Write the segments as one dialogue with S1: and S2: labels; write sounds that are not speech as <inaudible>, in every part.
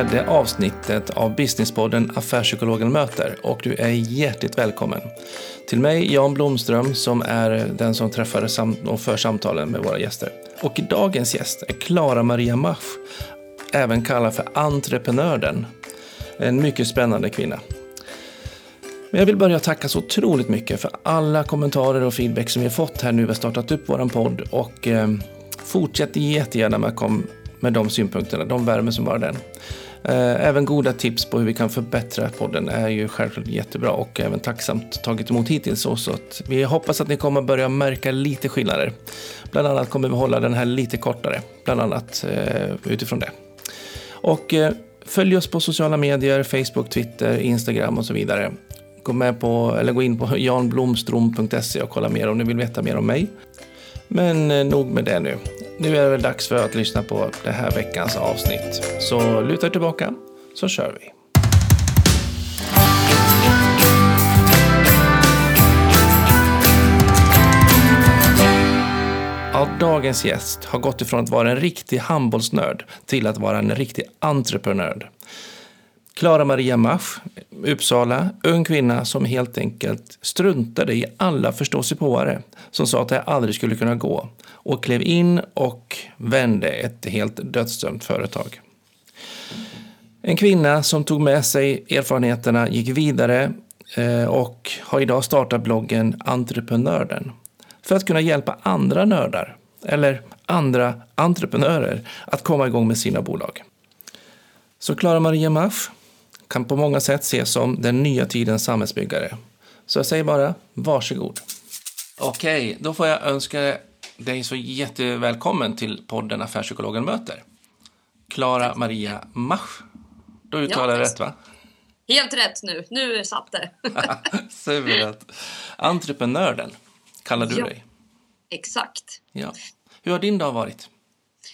S1: fjärde avsnittet av Businesspodden Affärspsykologen möter och du är hjärtligt välkommen. Till mig, Jan Blomström, som är den som träffar och för samtalen med våra gäster. Och dagens gäst är Klara Maria Mach, även kallad för entreprenören. En mycket spännande kvinna. Men jag vill börja tacka så otroligt mycket för alla kommentarer och feedback som vi har fått här nu. Vi har startat upp vår podd och eh, fortsätt jättegärna med att komma med de synpunkterna. De värmer som bara den. Eh, även goda tips på hur vi kan förbättra podden är ju självklart jättebra och även tacksamt tagit emot hittills. Så att vi hoppas att ni kommer börja märka lite skillnader. Bland annat kommer vi hålla den här lite kortare, bland annat eh, utifrån det. Och eh, följ oss på sociala medier, Facebook, Twitter, Instagram och så vidare. Gå, med på, eller gå in på janblomstrom.se och kolla mer om ni vill veta mer om mig. Men nog med det nu. Nu är det väl dags för att lyssna på det här veckans avsnitt. Så luta er tillbaka så kör vi. Ja, dagens gäst har gått ifrån att vara en riktig handbollsnörd till att vara en riktig entreprenör. Klara Maria Mach, Uppsala, ung kvinna som helt enkelt struntade i alla förståsigpåare som sa att det aldrig skulle kunna gå och klev in och vände ett helt dödsdömt företag. En kvinna som tog med sig erfarenheterna, gick vidare eh, och har idag startat bloggen Entreprenören för att kunna hjälpa andra nördar eller andra entreprenörer att komma igång med sina bolag. Så Klara Maria Mach kan på många sätt ses som den nya tidens samhällsbyggare. Så jag säger bara varsågod. Okej, då får jag önska dig så jättevälkommen till podden Affärspsykologen möter. Klara Maria Mach. Då uttalar jag rätt va?
S2: Helt rätt nu. Nu satt det. <laughs>
S1: Suveränt. Entreprenören kallar du
S2: ja,
S1: dig.
S2: Exakt.
S1: Ja. Hur har din dag varit?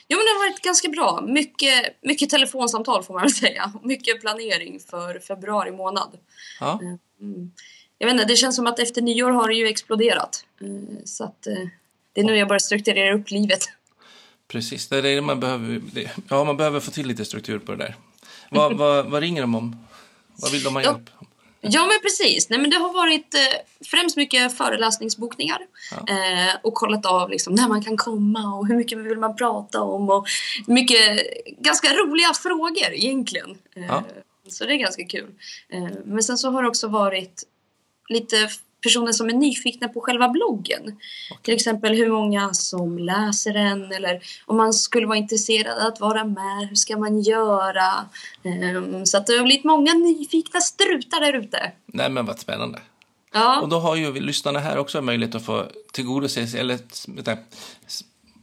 S2: Jo, men det har varit ganska bra. Mycket, mycket telefonsamtal får man väl säga. Mycket planering för februari månad.
S1: Ja.
S2: Mm. Jag vet inte, det känns som att efter nyår har det ju exploderat. Eh, så att eh, det är nu jag börjar strukturera upp livet.
S1: Precis, det är det man behöver. Ja, man behöver få till lite struktur på det där. Vad, vad, vad ringer de om? Vad vill de ha hjälp?
S2: Ja. Ja, men precis. Nej, men det har varit eh, främst mycket föreläsningsbokningar
S1: Ja.
S2: eh, och kollat av liksom, när man kan komma och hur mycket vill man prata om och mycket ganska roliga frågor egentligen. Eh,
S1: Ja.
S2: Så det är ganska kul. Eh, men sen så har det också varit lite personer som är nyfikna på själva bloggen. Till exempel hur många som läser den eller om man skulle vara intresserad att vara med, hur ska man göra? Eh, så att det har blivit många nyfikna strutar där ute.
S1: Nej, men vad spännande.
S2: Ja.
S1: Och då har ju lyssnarna här också möjlighet att få tillgodose sig, eller vänta,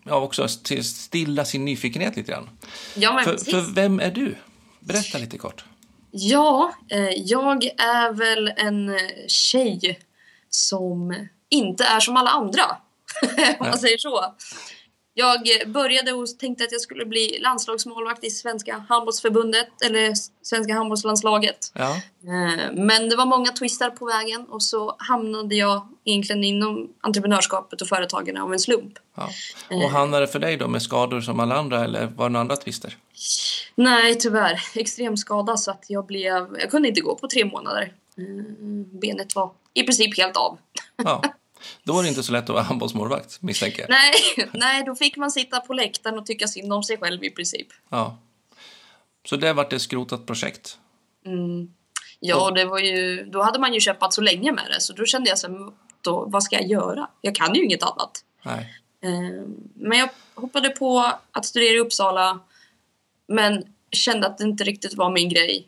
S1: ja, också till stilla sin nyfikenhet lite grann.
S2: Ja, men
S1: För,
S2: precis.
S1: för vem är du? Berätta lite kort.
S2: Ja, eh, jag är väl en tjej som inte är som alla andra. <laughs> Om man säger så. Jag började och tänkte att jag skulle bli landslagsmålvakt i Svenska handbollsförbundet eller Svenska handbollslandslaget.
S1: Ja,
S2: Eh, Men det var många twistar på vägen och så hamnade jag egentligen inom entreprenörskapet och företagen av en slump.
S1: ja.
S2: Eh.
S1: Och hamnade det för dig då med skador som alla andra eller var det några andra twister?
S2: Nej, tyvärr. Extrem skada så att jag blev... Jag kunde inte gå på tre månader. Mm, Benet var i princip helt av.
S1: Ja. <laughs> Då är det inte så lätt att vara handbollsmålvakt, misstänker jag.
S2: Nej, <laughs> nej, då fick man sitta på läktaren och tycka synd om sig själv i princip.
S1: Ja. Så det vart ett skrotat projekt.
S2: Mm. Ja, det var ju, då hade man ju kämpat så länge med det så då kände jag så då, vad ska jag göra? Jag kan ju inget annat.
S1: Nej.
S2: Eh, Men jag hoppade på att studera i Uppsala men kände att det inte riktigt var min grej.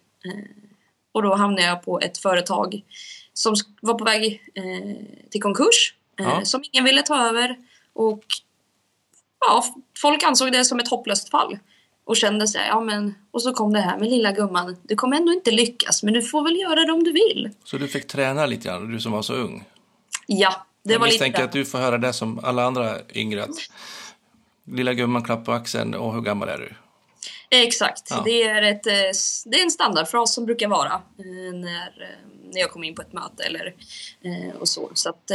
S2: Och då hamnade jag på ett företag som var på väg eh, till konkurs, eh,
S1: Ja.
S2: som ingen ville ta över. Och ja, folk ansåg det som ett hopplöst fall. Och kände här, ja men, och så kom det här med lilla gumman, du kommer ändå inte lyckas men du får väl göra det om du vill.
S1: Så du fick träna lite grann, du som var så ung?
S2: Ja, det
S1: jag
S2: var lite
S1: misstänker
S2: där.
S1: att du får höra det som alla andra yngre. Att lilla gumman klapp på axeln och hur gammal är du?
S2: Exakt.
S1: Ja.
S2: Det, är ett, eh, det är en standardfras som brukar vara eh, när, eh, när jag kommer in på ett möte eller och så. Så att,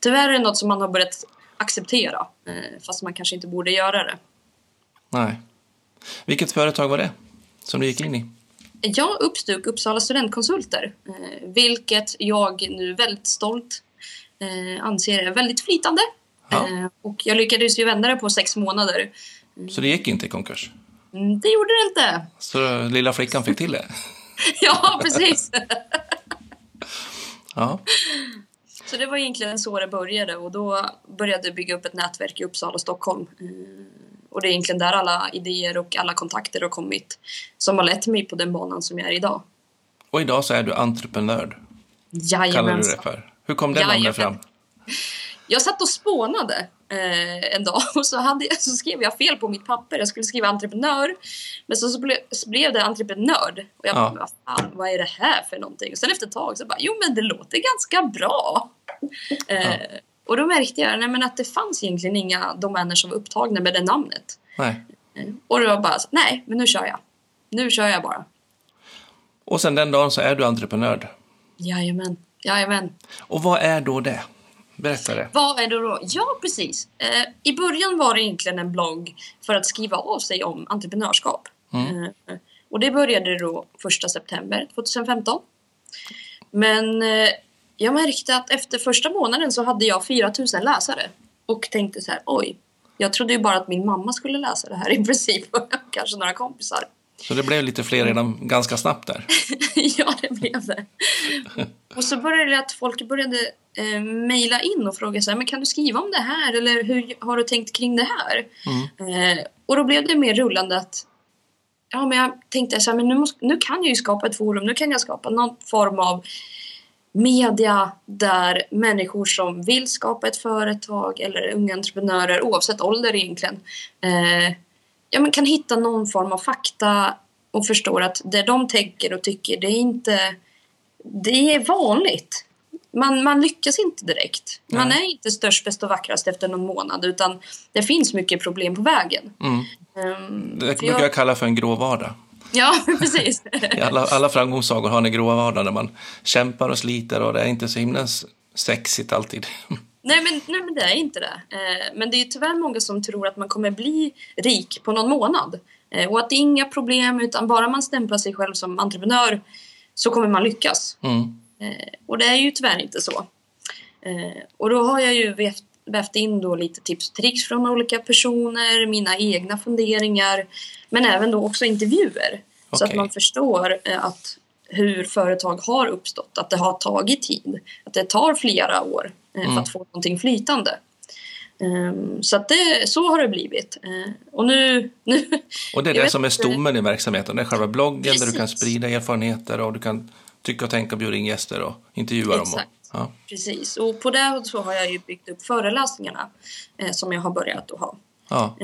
S2: tyvärr är det något som man har börjat acceptera fast man kanske inte borde göra det.
S1: Nej. Vilket företag var det? som du gick in i?
S2: Jag uppstod Uppsala studentkonsulter, vilket jag nu väldigt stolt anser är väldigt flytande.
S1: Ja.
S2: Och jag lyckades ju vända det på sex månader.
S1: Så det gick inte i konkurs?
S2: Mm, Det gjorde det inte.
S1: Så lilla flickan fick till det? <laughs>
S2: Ja, precis.
S1: Ja,
S2: Så det var egentligen så det började och då började jag bygga upp ett nätverk i Uppsala och Stockholm. Eh, Och det är egentligen där alla idéer och alla kontakter har kommit som har lett mig på den banan som jag är idag.
S1: och idag så är du entreprenör, kallar du
S2: Jajamensan.
S1: det för. Hur kom det namnet fram? <laughs>
S2: Jag satt och spånade eh, en dag <laughs> och så, hade så skrev jag fel på mitt papper. Jag skulle skriva entreprenör, men så, så, ble, så blev det entreprenör. Och jag
S1: Ja.
S2: vad fan, vad är det här för någonting? Och sen efter ett tag så bara, jo men det låter ganska bra. Eh, Och då märkte jag nej, men att det fanns egentligen inga domäner som var upptagna med det namnet.
S1: Nej.
S2: Eh, Och då var bara, nej men nu kör jag. Nu kör jag bara.
S1: Och sen den dagen så är du entreprenör.
S2: Jajamän, jajamän.
S1: Och vad är då det? Berätta det.
S2: Vad är det då? Ja, precis. Eh, I början var det egentligen en blogg för att skriva av sig om entreprenörskap. Eh, och det började då 1 september 2015. Men eh, jag märkte att efter första månaden så hade jag 4000 läsare. Och tänkte så här, oj, jag trodde ju bara att min mamma skulle läsa det här i princip. Och <laughs> kanske några kompisar.
S1: Så det blev lite fler redan ganska snabbt där. <laughs>
S2: ja, det blev det. Och så började det att folk började eh, mejla in och fråga så här, men kan du skriva om det här eller hur har du tänkt kring det här? Eh, och då blev det mer rullande att ja, men jag tänkte så här, men nu, måste, nu kan jag ju skapa ett forum, nu kan jag skapa någon form av media där människor som vill skapa ett företag eller unga entreprenörer, oavsett ålder egentligen, eh, ja, men kan hitta någon form av fakta och förstår att det de tänker och tycker, det är inte... Det är vanligt. Man, man lyckas inte direkt. Man
S1: Nej.
S2: är inte störst, bäst och vackrast efter någon månad utan det finns mycket problem på vägen.
S1: Mm.
S2: Ehm,
S1: Det brukar jag kalla för en grå vardag.
S2: Ja, <laughs> precis.
S1: I alla, alla framgångssagor har en grå vardag där man kämpar och sliter och det är inte så himla sexigt alltid.
S2: Nej men, nej men det är inte det. Eh, men det är tyvärr många som tror att man kommer bli rik på någon månad. Eh, och att det är inga problem utan bara man stämplar sig själv som entreprenör så kommer man lyckas.
S1: Mm.
S2: Eh, och det är ju tyvärr inte så. Eh, och då har jag ju vävt, vävt in då lite tips och tricks från olika personer, mina egna funderingar, men även då också intervjuer. Så att man förstår eh, att hur företag har uppstått, att det har tagit tid, att det tar flera år
S1: Mm.
S2: för att få någonting flytande. Ehm, så att det, så har det blivit. Eh, och nu... nu
S1: Och det är det som är stommen i verksamheten. Det är själva bloggen där du kan
S2: Precis.
S1: sprida erfarenheter och du kan tycka och tänka och bjuda in gäster och intervjua dem.
S2: Exakt.
S1: Och, ja.
S2: Precis, och på det så har jag ju byggt upp föreläsningarna eh, som jag har börjat att ha.
S1: Ja.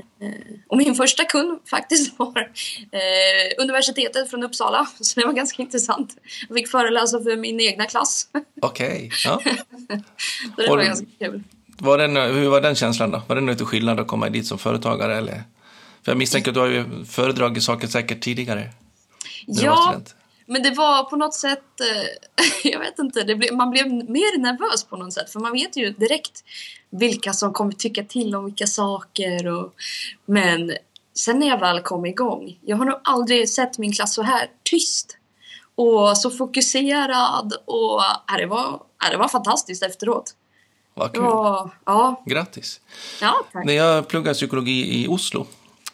S2: Och min första kund faktiskt <laughs> var eh, universitetet från Uppsala, <laughs> så det var ganska intressant. Jag fick föreläsa för min egna klass, <laughs>
S1: Okej. Ja.
S2: så det
S1: Och
S2: var
S1: du-
S2: ganska kul.
S1: Var den, hur var den känslan då? Var det lite skillnad att komma dit som företagare? Eller? För jag misstänker att du har ju föredragit saker säkert tidigare.
S2: Ja. Men det var på något sätt, eh, <laughs> jag vet inte, blev, man blev mer nervös på något sätt för man vet ju direkt vilka som kommer tycka till om vilka saker. Och, men sen när jag väl kom igång, jag har nog aldrig sett min klass så här tyst och så fokuserad och äh, det, var, äh, det var fantastiskt efteråt.
S1: Vad kul.
S2: var, ja,
S1: Grattis.
S2: ja, tack.
S1: När jag pluggade psykologi i Oslo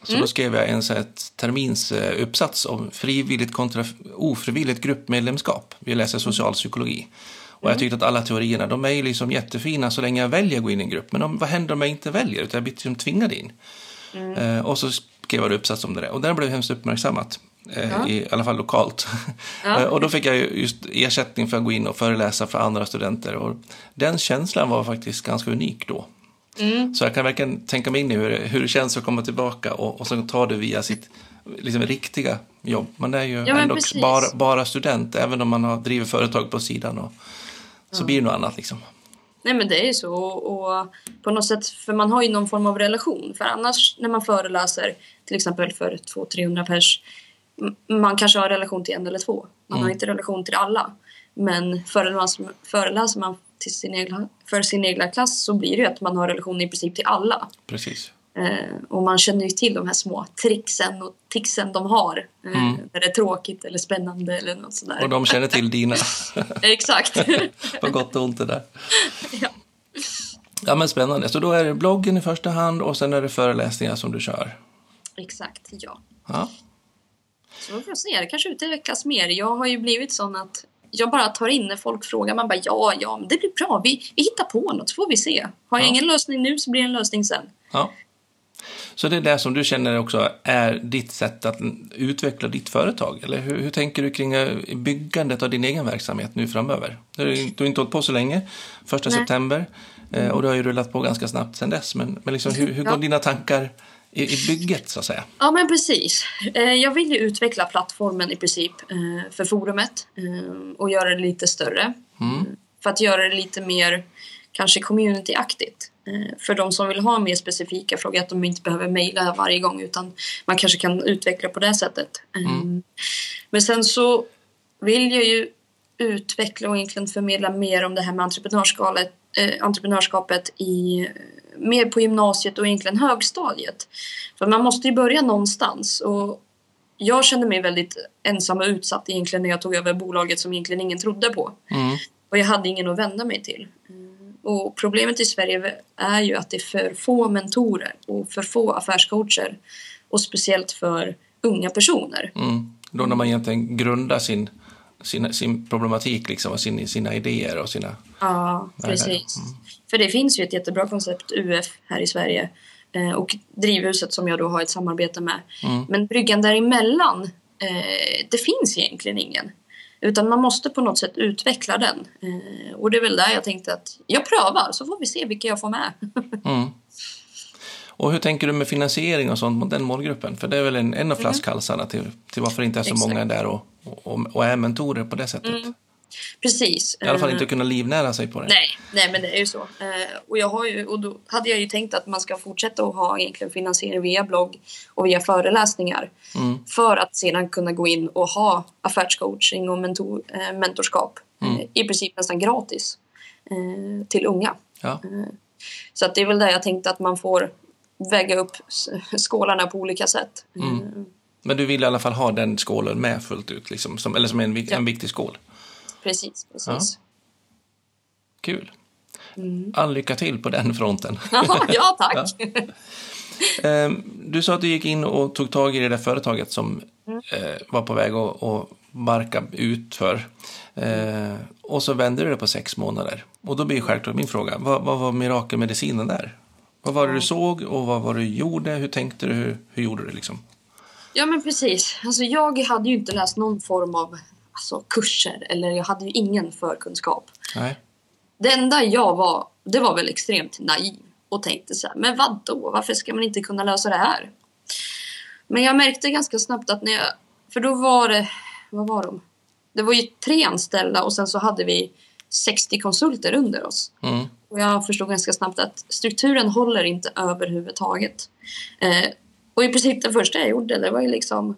S1: så
S2: Mm.
S1: då skrev jag en så här ett terminsuppsats om frivilligt kontra ofrivilligt gruppmedlemskap. Vi läser socialpsykologi. Och
S2: Mm.
S1: jag tyckte att alla teorierna, de är liksom jättefina så länge jag väljer att gå in i en grupp. Men om, vad händer om jag inte väljer? Utan jag blir liksom tvingad in.
S2: Mm.
S1: Eh, och så skrev jag uppsats om det där. Och den blev hemskt uppmärksammat. Eh,
S2: Ja.
S1: I alla fall lokalt. <laughs>
S2: Ja.
S1: Eh, och då fick jag ju just ersättning för att gå in och föreläsa för andra studenter. Och den känslan var faktiskt ganska unik då.
S2: Mm.
S1: Så jag kan verkligen tänka mig in i hur, det- hur det känns att komma tillbaka och, och så ta det via sitt liksom, riktiga jobb. Man är ju
S2: men
S1: ändå bara, bara student, även om man har driver företag på sidan. Och, så blir det något annat liksom.
S2: Nej men det är ju så och på något sätt, för man har ju någon form av relation. För annars när man föreläser till exempel för 200-300 pers, man kanske har relation till en eller två. Man
S1: Mm.
S2: har inte relation till alla. Men föreläser, föreläser man till sin egna, för sin egna klass så blir det ju att man har relation i princip till alla.
S1: Precis.
S2: Eh, och man känner ju till de här små tricksen och ticsen de har. Eh,
S1: Mm.
S2: När det är tråkigt eller spännande eller något sådär.
S1: Och de känner till dina. <laughs>
S2: Exakt. <laughs>
S1: På gott och ont det där. <laughs>
S2: ja.
S1: Ja men spännande. Så då är det bloggen i första hand och sen är det föreläsningar som du kör.
S2: Exakt, ja.
S1: Ja.
S2: Så vi får se, det kanske utvecklas mer. Jag har ju blivit sån att jag bara tar in när folk frågar. Man bara ja, ja, men det blir bra. Vi, vi hittar på något så får vi se. Har jag
S1: Ja.
S2: ingen lösning nu så blir det en lösning sen.
S1: ja. Så det är det som du känner också är ditt sätt att utveckla ditt företag? Eller hur, hur tänker du kring byggandet av din egen verksamhet nu framöver? Du du har inte hållit på så länge, första
S2: Nej.
S1: september, eh, och du har ju rullat på ganska snabbt sedan dess. Men, men liksom, hur, hur går
S2: Ja.
S1: dina tankar i, i bygget så att säga?
S2: Ja, men precis. Eh, Jag vill ju utveckla plattformen i princip eh, för forumet eh, och göra det lite större.
S1: Mm.
S2: För att göra det lite mer kanske communityaktigt. För de som vill ha mer specifika frågor, att de inte behöver mejla varje gång utan man kanske kan utveckla på det sättet.
S1: Mm.
S2: Men sen så vill jag ju utveckla och egentligen förmedla mer om det här med entreprenörskapet, eh, entreprenörskapet i, mer på gymnasiet och egentligen högstadiet. För man måste ju börja någonstans och jag kände mig väldigt ensam och utsatt egentligen när jag tog över bolaget som egentligen ingen trodde på.
S1: Mm.
S2: Och jag hade ingen att vända mig till. Och problemet i Sverige är ju att det är för få mentorer och för få affärscoacher. Och speciellt för unga personer.
S1: Mm. Då när man egentligen grundar sin, sin, sin problematik liksom, och sin, sina idéer och sina...
S2: Ja, precis. För det finns ju ett jättebra koncept, UF, här i Sverige. Eh, och Drivhuset som jag då har ett samarbete med.
S1: Mm.
S2: Men bryggan däremellan, eh, det finns egentligen ingen. Utan man måste på något sätt utveckla den. Eh, och det är väl där jag tänkte att jag prövar så får vi se vilka jag får med. <laughs>
S1: Mm. Och hur tänker du med finansiering och sånt mot den målgruppen? För det är väl en, en av flaskhalsarna till, till varför inte är så
S2: Mm. Exakt.
S1: många där och, och, och är mentorer på det sättet.
S2: Precis.
S1: I alla fall
S2: Eh,
S1: inte kunna livnära sig på det.
S2: Nej, nej men det är ju så. Eh, och, jag har ju, och då hade jag ju tänkt att man ska fortsätta att ha egentligen finansiering via blogg och via föreläsningar.
S1: Mm.
S2: För att sedan kunna gå in och ha affärscoaching och mentor, eh, mentorskap
S1: Mm.
S2: eh, i princip nästan gratis eh, till unga.
S1: Ja.
S2: Så att det är väl där jag tänkte att man får väga upp skålarna på olika sätt.
S1: Mm.
S2: Eh,
S1: Men du vill i alla fall ha den skålen med fullt ut, liksom, som, eller som en,
S2: Ja.
S1: en viktig skål.
S2: precis, precis.
S1: Kul.
S2: Mm.
S1: All lycka till på den fronten. <laughs>
S2: ja, tack. <laughs>
S1: Ehm, Du sa att du gick in och tog tag i det där företaget som
S2: Mm.
S1: eh, var på väg att, att barka ut för. Eh, och så vände du det på sex månader. Och då blir självklart min fråga, vad, vad var mirakelmedicinen där? Vad var det du såg och vad var det du gjorde? Hur tänkte du? Hur, hur gjorde du liksom?
S2: Ja men precis. Alltså, jag hade ju inte läst någon form av alltså, kurser eller jag hade ju ingen förkunskap.
S1: Nej.
S2: Det enda jag var, det var väl extremt naiv och tänkte så här, men vad då? Varför ska man inte kunna lösa det här? Men jag märkte ganska snabbt att när jag, för då var det, vad var de? Det var ju tre anställda och sen så hade vi 60 konsulter under oss.
S1: Mm.
S2: Och jag förstod ganska snabbt att strukturen håller inte överhuvudtaget. Eh, och i princip det första jag gjorde, det var ju liksom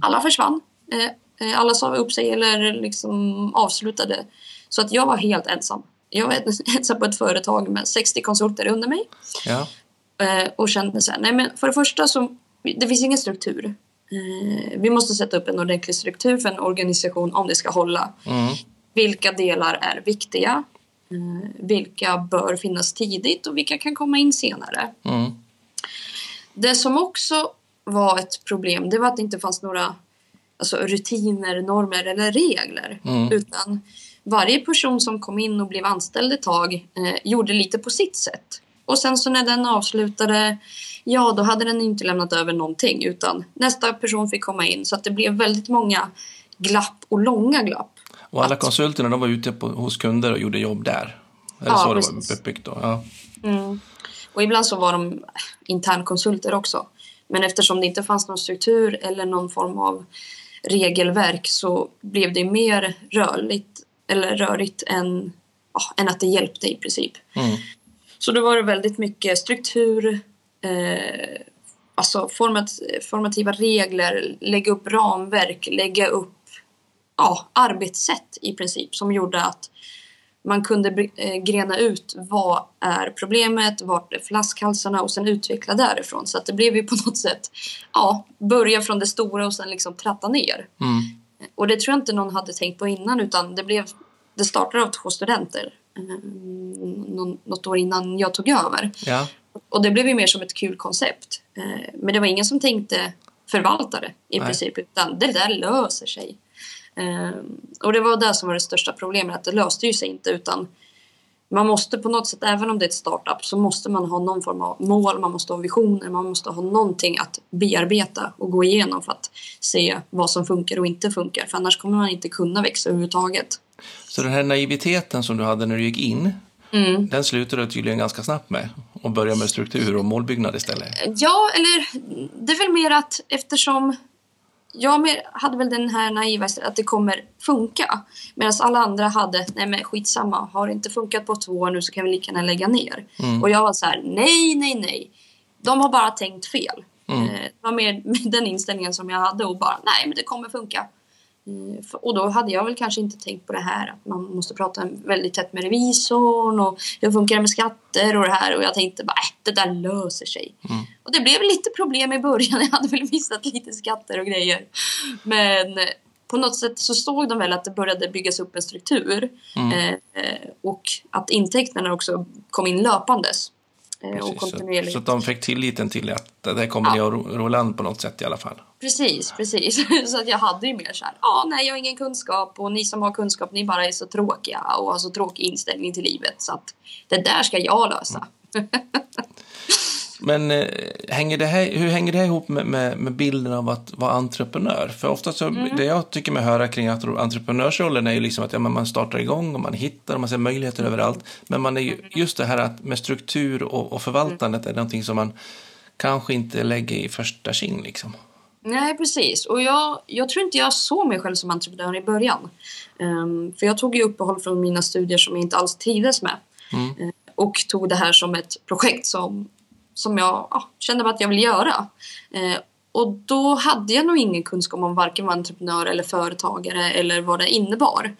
S2: alla försvann. Eh, eh, alla sa upp sig eller liksom avslutade. Så att jag var helt ensam. Jag var <laughs> ensam på ett företag med 60 konsulter under mig.
S1: Ja.
S2: Eh, och kände så här, nej men för det första så, det finns ingen struktur. Eh, vi måste sätta upp en ordentlig struktur för en organisation om det ska hålla.
S1: Mm.
S2: Vilka delar är viktiga? Eh, vilka bör finnas tidigt och vilka kan komma in senare?
S1: Mm.
S2: Det som också var ett problem det var att det inte fanns några alltså, rutiner, normer eller regler.
S1: Mm.
S2: Utan varje person som kom in och blev anställd ett tag eh, gjorde lite på sitt sätt. Och sen så när den avslutade, ja då hade den inte lämnat över någonting utan nästa person fick komma in så att det blev väldigt många glapp och långa glapp.
S1: Och alla
S2: Att-
S1: konsulterna de var ute på, hos kunder och gjorde jobb där. Eller
S2: Ja,
S1: så det
S2: precis.
S1: var uppbyggt då. Ja.
S2: Mm. Och ibland så var de internkonsulter också. Men eftersom det inte fanns någon struktur eller någon form av regelverk så blev det mer rörligt eller rörigt än, ja, än att det hjälpte i princip.
S1: Mm.
S2: Så då var det väldigt mycket struktur, eh, alltså format, formativa regler, lägga upp ramverk, lägga upp ja, arbetssätt i princip som gjorde att man kunde eh, grena ut vad är problemet, vart är flaskhalsarna och sen utveckla därifrån. Så att det blev ju på <laughs> något sätt, ja, börja från det stora och sen liksom tratta ner.
S1: Mm.
S2: Och det tror jag inte någon hade tänkt på innan utan det blev, det startade av två studenter. Eh, något år innan jag tog över.
S1: Ja.
S2: Och det blev ju mer som ett kul koncept. Eh, Men det var ingen som tänkte förvalta det i
S1: Nej.
S2: princip. Utan det där löser sig. Eh, Och det var det som var det största problemet. Att det löste ju sig inte utan man måste på något sätt, även om det är ett startup, så måste man ha någon form av mål, man måste ha visioner, man måste ha någonting att bearbeta och gå igenom för att se vad som funkar och inte funkar. För annars kommer man inte kunna växa överhuvudtaget.
S1: Så den här naiviteten som du hade när du gick in,
S2: Mm.
S1: den slutade du tydligen ganska snabbt med och började med struktur och målbyggnad istället.
S2: Ja, eller det är väl mer att eftersom jag hade väl den här naiva att det kommer funka. Medan alla andra hade, nej men skitsamma, har det inte funkat på två år nu så kan vi lika gärna lägga ner. Och jag var så här, nej, nej, nej. De har bara tänkt fel.
S1: Mm.
S2: Eh, Det var mer med <laughs> den inställningen som jag hade och bara, nej men det kommer funka. Eh, Och då hade jag väl kanske inte tänkt på det här att man måste prata väldigt tätt med revisorn och hur funkar det med skatter och det här och jag tänkte bara äh, det där löser sig. Och det blev lite problem i början, <laughs> jag hade väl missat lite skatter och grejer. Men eh, på något sätt så såg de väl att det började byggas upp en struktur eh, eh, och att intäkterna också kom in löpandes. Eh,
S1: Precis, så, så att de fick tilliten till att det där kommer
S2: Ja.
S1: ni att ro- an på något sätt i alla fall.
S2: Precis, precis. <laughs> Så att jag hade ju mer så här, ja nej jag har ingen kunskap och ni som har kunskap ni bara är så tråkiga och har så tråkig inställning till livet så att det där ska jag lösa. <laughs>
S1: Men eh, hänger det här, hur hänger det här ihop med, med, med bilden av att vara entreprenör? För ofta så, det jag tycker mig höra kring att entreprenörsrollen är ju liksom att ja, man startar igång och man hittar och man ser möjligheter överallt. Men man är ju, just det här att med struktur och, och förvaltandet är någonting som man kanske inte lägger i första king liksom.
S2: Nej precis och jag, jag tror inte jag såg mig själv som entreprenör i början. Ehm, för jag tog ju uppehåll från mina studier som jag inte alls trivdes med. Eh, och tog det här som ett projekt som, som jag ja, kände att jag ville göra. Eh, och då hade jag nog ingen kunskap om varken vara entreprenör eller företagare eller vad det innebar.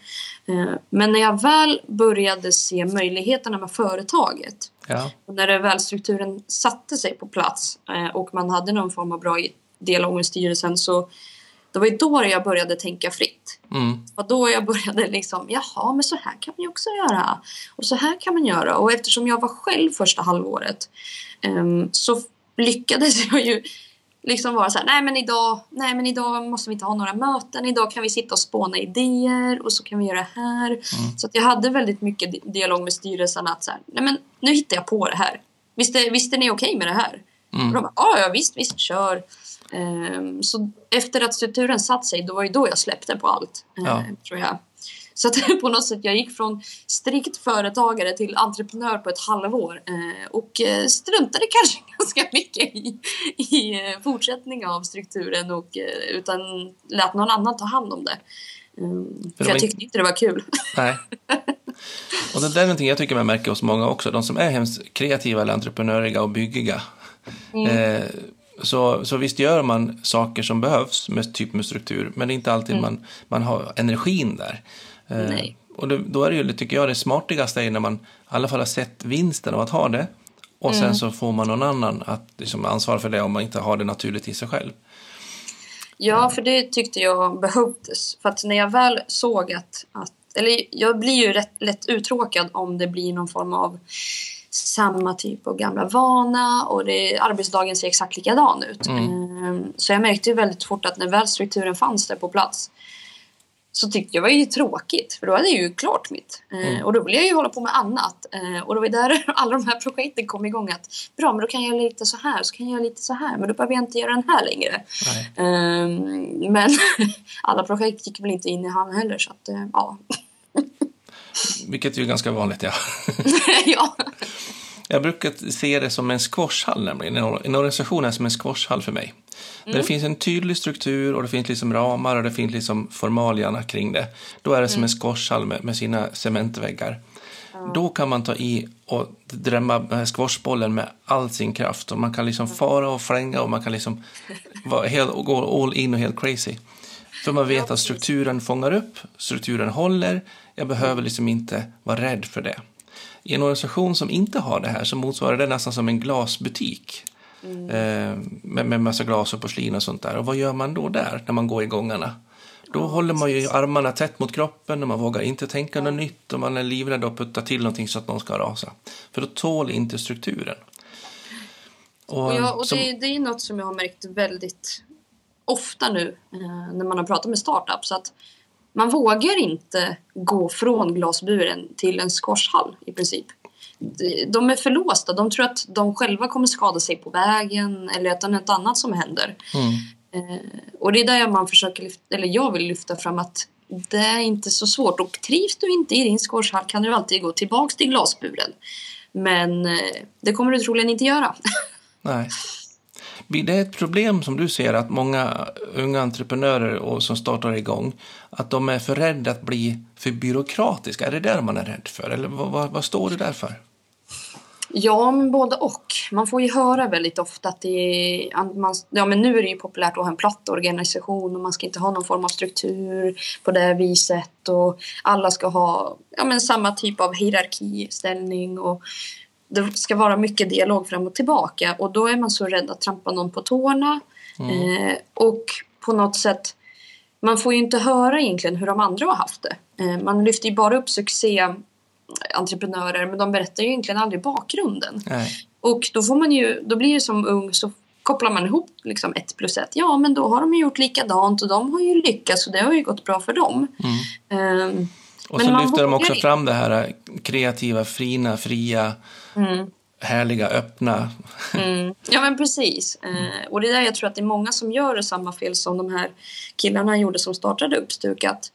S2: Eh, men när jag väl började se möjligheterna med företaget
S1: Ja,
S2: och när det väl strukturen satte sig på plats eh, och man hade någon form av bra dialog med styrelsen så det var ju då jag började tänka fritt.
S1: mm,
S2: Och då jag började liksom, jaha men så här kan man ju också göra. Och så här kan man göra. Och eftersom jag var själv första halvåret ehm, så lyckades <laughs> jag ju liksom vara så här, nej men idag, nej men idag måste vi inte ha några möten, idag kan vi sitta och spåna idéer och så kan vi göra det här. Så att jag hade väldigt mycket di- dialog med styrelsen att så här, nej men nu hittar jag på det här. Visst är, visst är ni okej med det här? Och de bara, ja ja visst, visst, kör. Ehm, så efter att strukturen satt sig, då var ju då jag släppte på allt. eh,
S1: Ja.
S2: Tror jag. Så att <laughs> på något sätt, jag gick från strikt företagare till entreprenör på ett halvår. Eh, och eh, struntade kanske <laughs> ganska mycket i, i eh, fortsättning av strukturen och utan lät någon annan ta hand om det. Um, för
S1: var
S2: jag tyckte inte det var kul.
S1: nej. <laughs> Och det där är någonting jag tycker man märker hos många också. De som är hemskt kreativa eller entreprenöriga och byggiga. Eh, så, så visst gör man saker som behövs med typ med struktur, men det är inte alltid man, man har energin där. Eh,
S2: Nej.
S1: och det, då är det ju, tycker jag, det smartigaste är när man i alla fall har sett vinsten av att ha det. Och sen så får man någon annan att liksom ansvara för det om man inte har det naturligt i sig själv.
S2: Ja, för det tyckte jag behövdes. För att när jag väl såg att, att eller jag blir ju rätt lätt uttråkad om det blir någon form av samma typ av gamla vana och det, arbetsdagen ser exakt likadan ut. Ehm, Så jag märkte ju väldigt fort att när väl strukturen fanns där på plats så tyckte jag det var ju tråkigt för då hade jag ju klart mitt. Eh, Och då ville jag ju hålla på med annat. Eh, och det var där <laughs> alla de här projekten kom igång att bra men då kan jag göra lite så här så kan jag göra lite så här men då behöver jag inte göra den här längre.
S1: Nej.
S2: Ehm, men <laughs> alla projekt gick väl inte in i hand heller så att eh, ja.
S1: Vilket är ju ganska vanligt, ja. <laughs>
S2: ja.
S1: Jag brukar se det som en squashhall nämligen. En or- en organisation är som en squashhall för mig. Där det finns en tydlig struktur och det finns liksom ramar och det finns liksom formalierna kring det. Då är det som en squashhall med, med sina cementväggar. Då kan man ta i och drämma squashbollen med all sin kraft. Och man kan liksom fara och flänga och man kan liksom vara helt, gå all in och helt crazy. För man vet att strukturen fångar upp, strukturen håller. Jag behöver liksom inte vara rädd för det. I en organisation som inte har det här så motsvarar det nästan som en glasbutik. Mm. Eh, med, med massa glas och porslin och sånt där. Och vad gör man då där när man går i gångarna? Då ja, håller man ju armarna tätt mot kroppen och man vågar inte tänka ja. något nytt och man är livrädd att putta till någonting så att någon ska rasa. För då tål inte strukturen.
S2: Och, och, jag, och som... det, det, är något som jag har märkt väldigt ofta nu eh, när man har pratat med startups. Att man vågar inte gå från glasburen till en squashhall i princip. De är förlåsta. De tror att de själva kommer skada sig på vägen eller att det är något annat som händer. Mm. Eh, och det är där man försöker lyfta, eller jag vill lyfta fram att det är inte så svårt. Och trivs du inte i din squashhall kan du alltid gå tillbaks till glasburen. Men eh, det kommer du troligen inte göra.
S1: Nej. <laughs> Blir det ett problem som du ser att många unga entreprenörer och som startar igång, att de är för rädda att bli för byråkratiska? Är det där man är rädd för? Eller vad, vad, vad står det där för?
S2: Ja, men både och. Man får ju höra väldigt ofta att det är, man, ja, men nu är det ju populärt att ha en platt organisation och man ska inte ha någon form av struktur på det viset och alla ska ha ja, men samma typ av hierarkiställning och det ska vara mycket dialog fram och tillbaka och då är man så rädd att trampa någon på tårna. Mm. Eh, och på något sätt, man får ju inte höra egentligen hur de andra har haft det. Eh, man lyfter ju bara upp succéentreprenörer men de berättar ju egentligen aldrig bakgrunden. Nej. Och då får man ju, då blir det som ung så kopplar man ihop liksom ett plus ett. Ja men då har de ju gjort likadant och de har ju lyckats och det har ju gått bra för dem. Mm.
S1: Um, och så lyfter de också fram det här kreativa, fina, fria, mm. härliga, öppna.
S2: Mm. Ja men precis. Eh, och det är där jag tror att det är många som gör samma fel som de här killarna gjorde som startade Uppstuk. Att,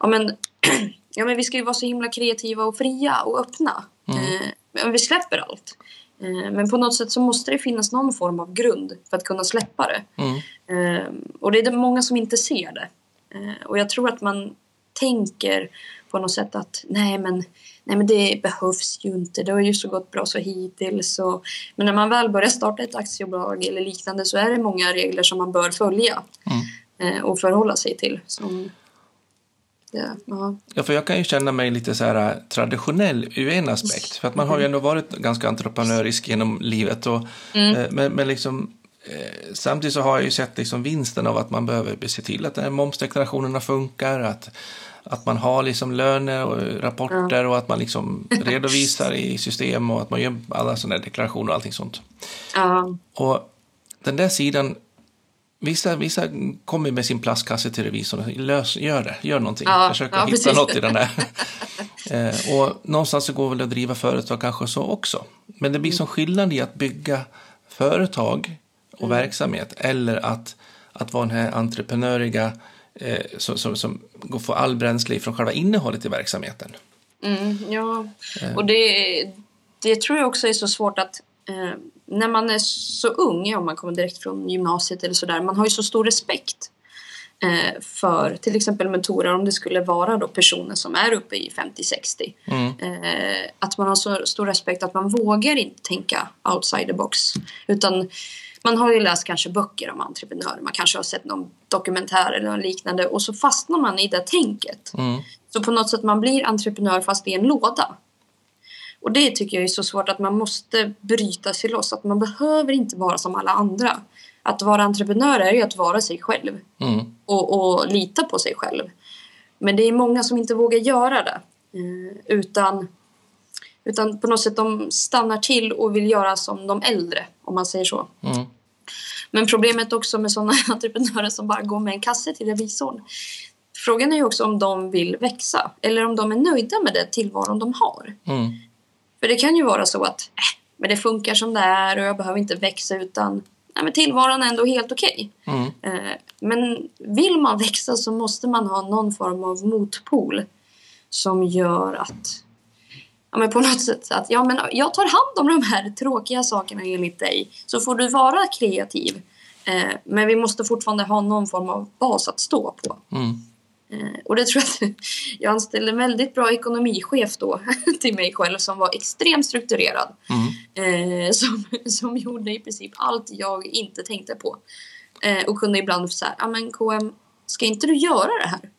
S2: ja, men, <clears throat> ja men vi ska ju vara så himla kreativa och fria och öppna. Mm. Eh, men vi släpper allt. Eh, men på något sätt så måste det finnas någon form av grund för att kunna släppa det. Mm. Eh, och det är det många som inte ser det. Eh, och jag tror att man tänker på något sätt att nej men, nej men det behövs ju inte, det har ju så gått bra så hittills. Och, men när man väl börjar starta ett aktiebolag eller liknande så är det många regler som man bör följa mm. eh, och förhålla sig till. Som,
S1: det, ja. ja, för jag kan ju känna mig lite så här äh, traditionell ur en aspekt. För att man har ju ändå varit ganska entreprenörisk genom livet. Och, mm. eh, men, men liksom, eh, samtidigt så har jag ju sett liksom vinsten av att man behöver se till att momsdeklarationerna funkar. Att att man har liksom löner och rapporter och att man liksom redovisar i system och att man gör alla sådana deklarationer och allting sånt. Och den där sidan, vissa, vissa kommer med sin plastkasse till revisorn och lös, gör det, gör någonting, ja. försök ja, hitta precis. något i den där. <laughs> eh, och någonstans så går väl att driva företag kanske så också. Men det blir som skillnad i att bygga företag och mm. verksamhet eller att, att vara den här entreprenöriga eh, som, som, som får all bränsle från själva innehållet i verksamheten.
S2: Mm, ja, eh. och det, det tror jag också är så svårt att eh, när man är så ung, om man kommer direkt från gymnasiet eller sådär, man har ju så stor respekt eh, för till exempel mentorer om det skulle vara då personer som är uppe i 50-60. Mm. Eh, att man har så stor respekt att man vågar inte tänka outside the box. Utan man har ju läst kanske böcker om entreprenörer, man kanske har sett någon dokumentär eller något liknande och så fastnar man i det tänket. Mm. Så på något sätt man blir entreprenör fast i en låda. Och det tycker jag är så svårt att man måste bryta sig loss, att man behöver inte vara som alla andra. Att vara entreprenör är ju att vara sig själv mm. och, och lita på sig själv. Men det är många som inte vågar göra det. Eh, utan, utan på något sätt de stannar till och vill göra som de äldre, om man säger så. Mm. Men problemet också med sådana <laughs> entreprenörer som bara går med en kasse till revisorn. Frågan är ju också om de vill växa eller om de är nöjda med den tillvaron de har. Mm. För det kan ju vara så att äh, men det funkar som det är och jag behöver inte växa utan nej, men tillvaron är ändå helt okej. Okay. Mm. Eh, men vill man växa så måste man ha någon form av motpol som gör att ja, men på något sätt att ja, men jag tar hand om de här tråkiga sakerna enligt dig så får du vara kreativ. Eh, men vi måste fortfarande ha någon form av bas att stå på. Mm. Eh, och det tror jag att <laughs> jag anställde en väldigt bra ekonomichef då <laughs> till mig själv som var extremt strukturerad. Mm. Eh, som, <laughs> som gjorde i princip allt jag inte tänkte på. Eh, och kunde ibland säga, ja men KM, ska inte du göra det här?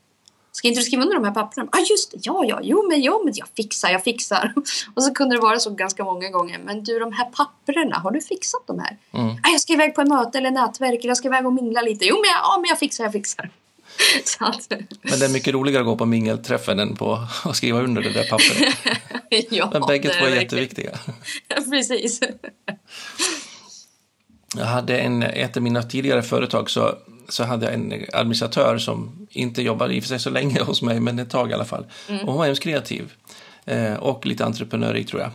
S2: Ska inte du skriva under de här papperna? Ah, just det, ja, ja, jo, men, jo, men jag fixar, jag fixar. <laughs> Och så kunde det vara så ganska många gånger. Men du, de här papperna, har du fixat de här?
S1: Mm.
S2: Ah, jag ska iväg på en möte eller nätverk, eller jag ska iväg och mingla lite. Jo, men jag, ja, men jag fixar, jag fixar. <laughs> Att,
S1: Men det är mycket roligare att gå på mingelträffen än på att skriva under det där pappret. <laughs>
S2: ja,
S1: Men bägge två är
S2: verkligen-
S1: jätteviktiga.
S2: Precis.
S1: Jag hade en, ett av mina tidigare företag så, så hade jag en administratör som inte jobbade i för sig så länge <laughs> hos mig, men ett tag i alla fall.
S2: Mm.
S1: Och hon var hemskt kreativ eh, och lite entreprenörig tror jag.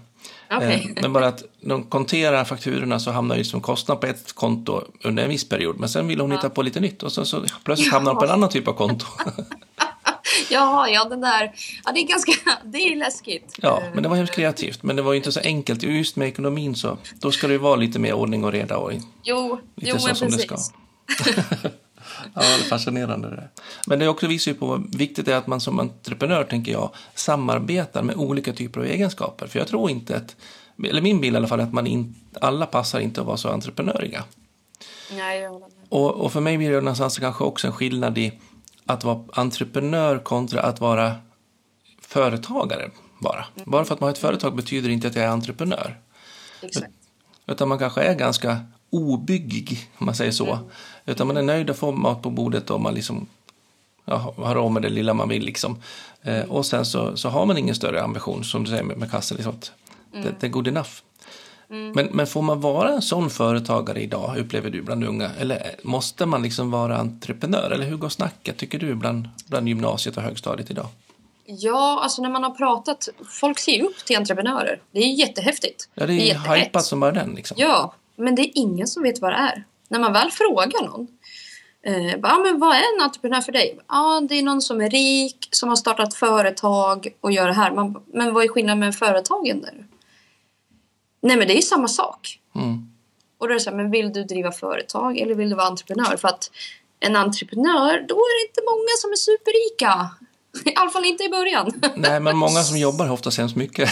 S1: Eh, <laughs> men bara att de konterar fakturorna så hamnar ju som kostnad på ett konto under en viss period. Men sen ville hon hitta på lite nytt och så, så plötsligt hamnar hon på en annan typ av konto. <laughs>
S2: Ja, ja, den där. Ja, det är ganska, det är läskigt.
S1: ja, men det var hemskt kreativt. Men det var ju inte så enkelt. Just med ekonomin så då ska det ju vara lite mer ordning och reda och
S2: Jo,
S1: lite
S2: jo
S1: så som
S2: precis.
S1: det ska. Ja, det är fascinerande det. Men det också visar ju på vad viktigt det är att man som entreprenör, tänker jag, samarbetar med olika typer av egenskaper. För jag tror inte att, eller min bild i alla fall, att man in, alla passar inte att vara så entreprenöriga.
S2: Nej, jag håller med.
S1: Och, och för mig blir det någonstans kanske också en skillnad i att vara entreprenör kontra att vara företagare bara. Bara för att man har ett företag betyder inte att jag är entreprenör.
S2: Exakt.
S1: Utan man kanske är ganska obyggig, om man säger så. Utan man är nöjd att få mat på bordet och man liksom ja, har råd med det lilla man vill. Liksom. Eh, och sen så, så har man ingen större ambition, som du säger med, med kassen. Liksom, att det, det är good enough. Men, men får man vara en sån företagare idag, upplever du, bland unga? Eller måste man liksom vara entreprenör? Eller hur går snacket, tycker du, bland, bland gymnasiet och högstadiet idag?
S2: Ja, alltså när man har pratat, folk ser ju upp till entreprenörer. Det är jättehäftigt.
S1: Ja, det är,
S2: jättehett.
S1: hypat som bara den. Liksom.
S2: Ja, men det är ingen som vet vad det är. När man väl frågar någon. Eh, bara, "Ja, men vad är en entreprenör för dig? Ja, det är någon som är rik, som har startat företag och gör det här. Man, men vad är skillnaden med företagen där? Nej, men det är samma sak.
S1: Mm.
S2: Och då är det så här, men vill du driva företag eller vill du vara entreprenör? För att en entreprenör, då är det inte många som är superrika. <laughs> I alla fall inte i början. <laughs>
S1: Nej, men många som jobbar har oftast hemskt mycket.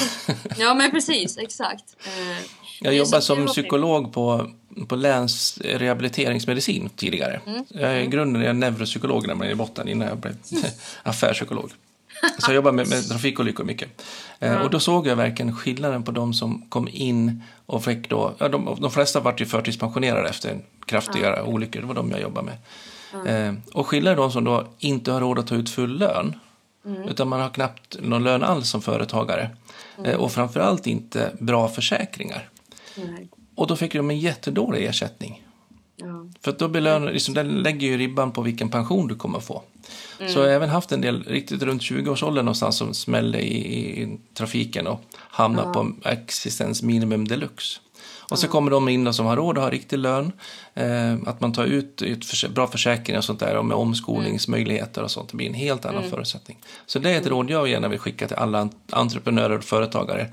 S2: ja, men <laughs> precis, exakt. Eh,
S1: Jag
S2: så
S1: som psykolog på, på läns rehabiliteringsmedicin tidigare.
S2: Mm.
S1: Jag är i grunden är jag neuropsykolog när man är i botten innan jag blev <laughs> affärspsykolog. Så jag jobbar med, med trafikolyckor mycket. Eh, och då såg jag verkligen skillnaden på de som kom in och fick då, ja, de, de flesta vart ju förtidspensionerade efter en kraftigare olyckor, det var de jag jobbade med. Eh, och skillnaden är de som då inte har råd att ta ut full lön, utan man har knappt någon lön alls som företagare. Eh, och framförallt inte bra försäkringar. Och då fick de en jättedålig ersättning.
S2: Ja.
S1: För då belönar, liksom, den lägger ju ribban på vilken pension du kommer få. Så jag har även haft en del riktigt runt 20-årsåldern någonstans som smällde i, i trafiken och hamnade på existensminimum deluxe. Och så kommer de in som har råd att ha riktig lön, eh, att man tar ut ett förs- bra försäkring och sånt där och med omskolningsmöjligheter och sånt. Det blir en helt annan förutsättning. Så det är ett råd jag gärna vill skicka till alla ent- entreprenörer och företagare.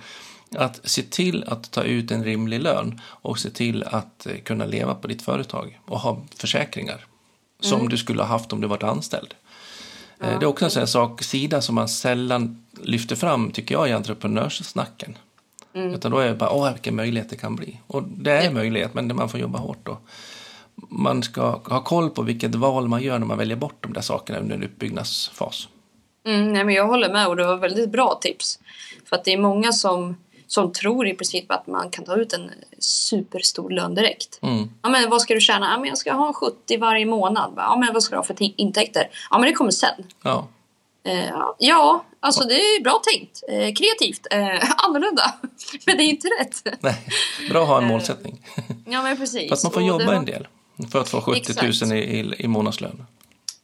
S1: Att se till att ta ut en rimlig lön och se till att eh, kunna leva på ditt företag och ha försäkringar som du skulle ha haft om du varit anställd. Eh, Det är också en sån sak, sida som man sällan lyfter fram tycker jag i entreprenörssnacken. Utan då är det bara, åh vilken möjlighet det kan bli. Och det är en möjlighet, men man får jobba hårt då. Man ska ha koll på vilket val man gör när man väljer bort de där sakerna under en uppbyggnadsfas.
S2: Mm, nej, men jag håller med och det var väldigt bra tips. För att det är många som, som tror i princip att man kan ta ut en superstor lön direkt.
S1: Mm.
S2: Ja, men vad ska du tjäna? Ja, men jag ska ha 70 varje månad. Ja, men vad ska du ha för intäkter? Ja, men det kommer sen.
S1: Ja,
S2: Eh, ja, alltså det är bra tänkt. Eh, kreativt. Eh, <laughs> annorlunda. <laughs> Men det är inte rätt. <laughs>
S1: nej. Bra att ha en målsättning.
S2: Ja, men precis.
S1: Fast man får
S2: Och
S1: jobba
S2: var-
S1: en del för att få 70 000 i, i, i månadslön.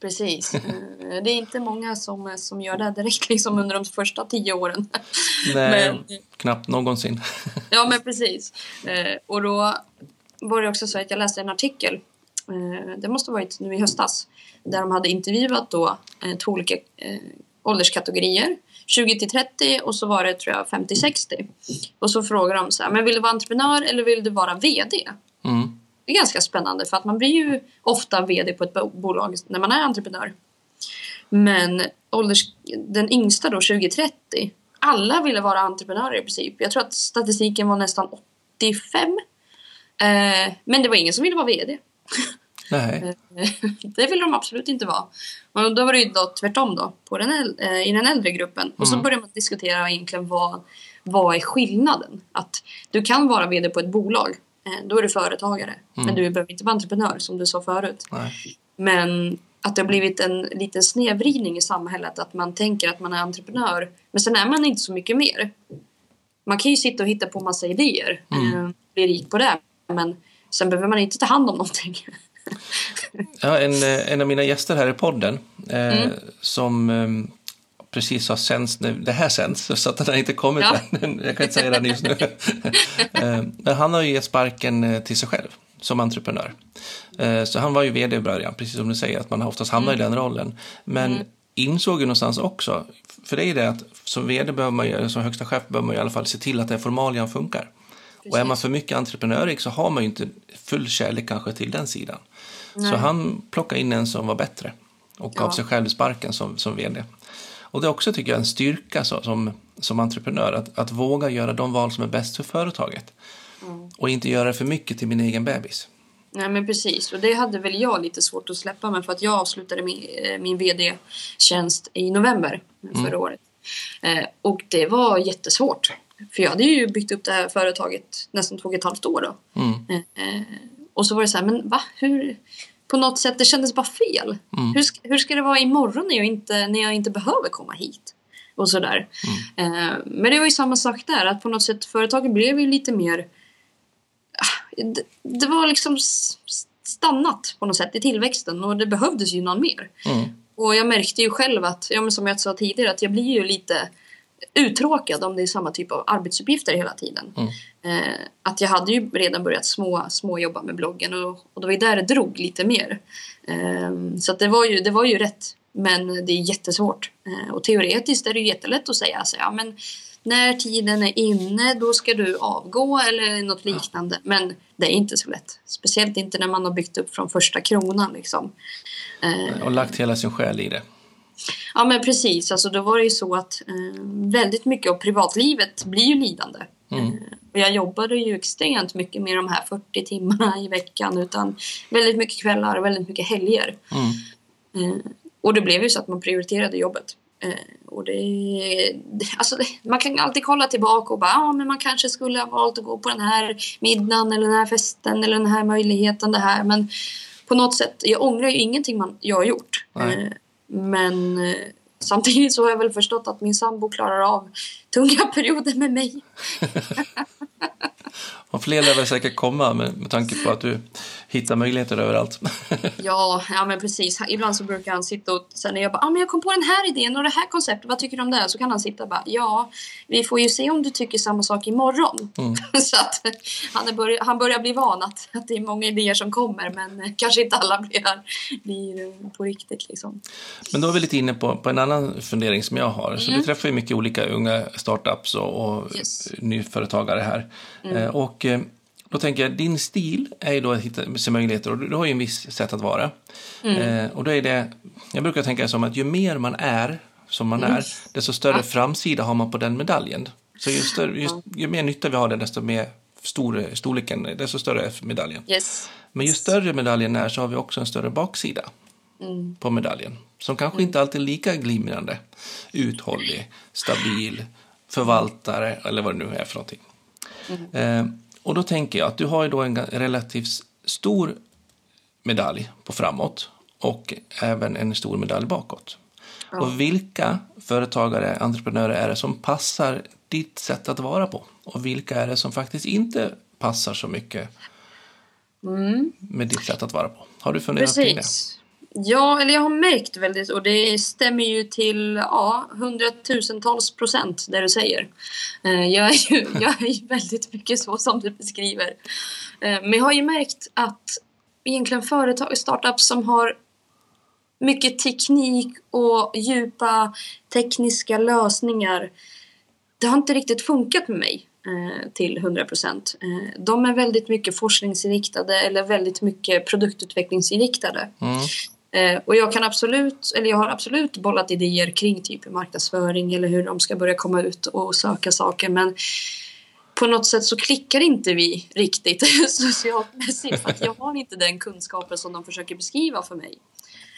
S2: Precis. <laughs> Eh, Det är inte många som, som gör det direkt <laughs> liksom under de första tio åren. <laughs>
S1: Nej,
S2: Men-
S1: knappt någonsin.
S2: Ja, men precis. Eh, och då var det också så att jag läste en artikel. Eh, det måste ha varit nu i höstas. Där de hade intervjuat då eh, två olika eh, ålderskategorier. 20 till 30 och så var det tror jag 50-60. Och så frågar de så här, men vill du vara entreprenör eller vill du vara VD?
S1: Mm.
S2: Det är ganska spännande för att man blir ju ofta VD på ett bo- bolag när man är entreprenör. Men ålders, den yngsta då, 2030, alla ville vara entreprenörer i princip. Jag tror att statistiken var nästan 85. Eh, men det var ingen som ville vara VD.
S1: Nej. <laughs>
S2: det vill de absolut inte vara. Och då var det ju då tvärtom då, på den, eh, i den äldre gruppen. Och så
S1: Mm.
S2: började man diskutera egentligen vad, vad är skillnaden? Att du kan vara vd på ett bolag, då är du företagare.
S1: Mm.
S2: Men du behöver inte vara entreprenör som du sa förut.
S1: Nej.
S2: Men att det har blivit en liten snedvridning i samhället. Att man tänker att man är entreprenör. Men sen är man inte så mycket mer. Man kan ju sitta och hitta på massa idéer.
S1: Mm.
S2: Eh, bli rik på det. Men sen behöver man inte ta hand om någonting. <laughs>
S1: Ja, en, eh, en av mina gäster här i podden eh, som eh, precis har sänds nu, det här sänds <laughs> så att den har inte kommit
S2: Ja.
S1: än. <laughs> Jag kan inte säga det just nu. <laughs> eh, men han har ju gett sparken eh, till sig själv som entreprenör. Eh, så han var ju vd i början, precis som du säger, att man oftast hamnar i den rollen. Men insåg ju någonstans också, för det är det att som vd behöver man ju, som högsta chef behöver man ju i alla fall se till att det formalian funkar. Och är man för mycket entreprenörig så har man ju inte full kärlek kanske till den sidan. Så han plockade in en som var bättre och gav
S2: Ja.
S1: sig själv sparken som, som vd. Och det är också tycker jag en styrka så, som, som entreprenör att, att våga göra de val som är bäst för företaget. Och inte göra för mycket till min egen bebis.
S2: Nej men precis och det hade väl jag lite svårt att släppa med för att jag avslutade min, eh, min VD-tjänst i november förra året. Eh, och det var jättesvårt. För jag hade ju byggt upp det här företaget nästan två och ett halvt år då.
S1: Mm.
S2: Eh, och så var det så här, men va? Hur? På något sätt, det kändes bara fel. Hur, ska, hur ska det vara imorgon när jag inte, när jag inte behöver komma hit? Och sådär. Eh, men det var ju samma sak där, att på något sätt företaget blev ju lite mer det, det var liksom stannat på något sätt i tillväxten och det behövdes ju någon mer.
S1: Mm.
S2: Och jag märkte ju själv att, ja, men som jag sa tidigare, att jag blir ju lite uttråkad om det är samma typ av arbetsuppgifter hela tiden. Eh, att jag hade ju redan börjat små, små jobba med bloggen och, och det var ju där det drog lite mer. Eh, så det, var ju, det var ju rätt. Men det är jättesvårt. Eh, och teoretiskt är det ju jättelätt att säga så, ja, men när tiden är inne då ska du avgå eller något liknande. Men det är inte så lätt. Speciellt inte när man har byggt upp från första kronan. Liksom. Eh,
S1: Och lagt hela sin själ i det.
S2: Ja men precis, alltså då var det ju så att eh, väldigt mycket av privatlivet blir ju lidande.
S1: Mm.
S2: Eh, och jag jobbade ju extremt mycket med de här 40 timmarna i veckan utan väldigt mycket kvällar och väldigt mycket helger.
S1: Mm.
S2: Eh, och det blev ju så att man prioriterade jobbet. Eh, och det, alltså man kan alltid kolla tillbaka och bara, ja men man kanske skulle ha valt att gå på den här middagen eller den här festen eller den här möjligheten, det här. Men på något sätt, jag ångrar ju ingenting man, jag har gjort.
S1: Nej.
S2: Eh, men eh, samtidigt så har jag väl förstått att min sambo klarar av tunga <laughs> perioder med mig. <laughs> <laughs>
S1: Och fler lär väl säkert komma med, med tanke på att du hittar möjligheter överallt. <laughs>
S2: Ja, ja men precis. Ibland så brukar han sitta och sen när jag bara, ah, men jag kom på den här idén och det här konceptet, vad tycker du om det? Så kan han sitta och bara, ja, vi får ju se om du tycker samma sak imorgon.
S1: Mm. <laughs>
S2: så att han, börj- han börjar bli van att, att det är många idéer som kommer men kanske inte alla blir, blir på riktigt liksom.
S1: Men då är vi lite inne på, på en annan fundering som jag har. Så du träffar ju mycket olika unga startups och, och
S2: Mm. Yes. Mm.
S1: nyföretagare här. Eh, och eh, då tänker jag, din stil är ju då att hitta sig möjligheter och du, har ju en viss sätt att vara.
S2: Mm.
S1: Eh, och då är det, jag brukar tänka som att ju mer man är som man
S2: Mm.
S1: är, desto större framsida har man på den medaljen. Så ju, större, ju, ju mer nytta vi har det, desto mer stor, storleken, desto större är medaljen.
S2: Yes.
S1: Men ju större medaljen är så har vi också en större baksida
S2: Mm.
S1: på medaljen. Som kanske inte alltid är lika glimrande, uthållig, stabil, förvaltare eller vad det nu är för någonting. Eh, och då tänker jag att du har ju då en relativt stor medalj på framåt och även en stor medalj bakåt. Och vilka företagare, entreprenörer är det som passar ditt sätt att vara på? Och vilka är det som faktiskt inte passar så mycket med ditt sätt att vara på? Har du funderat kring det?
S2: Ja, eller jag har märkt väldigt, och det stämmer ju till ja, hundratusentals procent det du säger. Eh, jag är ju <laughs> jag är ju väldigt mycket så som du beskriver. Eh, men jag har ju märkt att egentligen företag, startups som har mycket teknik och djupa tekniska lösningar. Det har inte riktigt funkat med mig eh, till 100 procent. De är väldigt mycket forskningsinriktade eller väldigt mycket produktutvecklingsinriktade.
S1: Mm.
S2: Eh, och jag kan absolut, eller jag har absolut bollat idéer kring typ marknadsföring eller hur de ska börja komma ut och söka saker. Men på något sätt så klickar inte vi riktigt <laughs> socialmässigt för att jag har inte den kunskapen som de försöker beskriva för mig.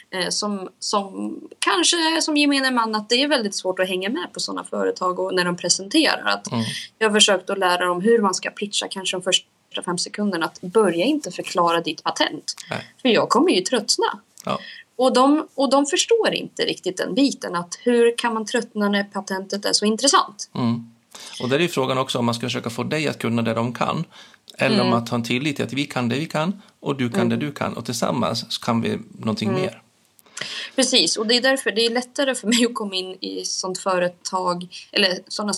S2: Eh, som, som kanske som gemene man att det är väldigt svårt att hänga med på sådana företag och när de presenterar. Att mm. Jag har försökt att lära dem hur man ska pitcha kanske de första fem sekunderna att börja inte förklara ditt patent. Nej. För jag kommer ju tröttna. Ja. Och, de, och de förstår inte riktigt den biten att hur kan man tröttna när patentet är så intressant?
S1: Mm. Och där är frågan också om man ska försöka få dig att kunna det de kan eller mm. om att ha en tillit till att vi kan det vi kan och du kan mm. det du kan och tillsammans kan vi någonting mm. mer.
S2: Precis, och det är därför det är lättare för mig att komma in i sånt företag eller sådana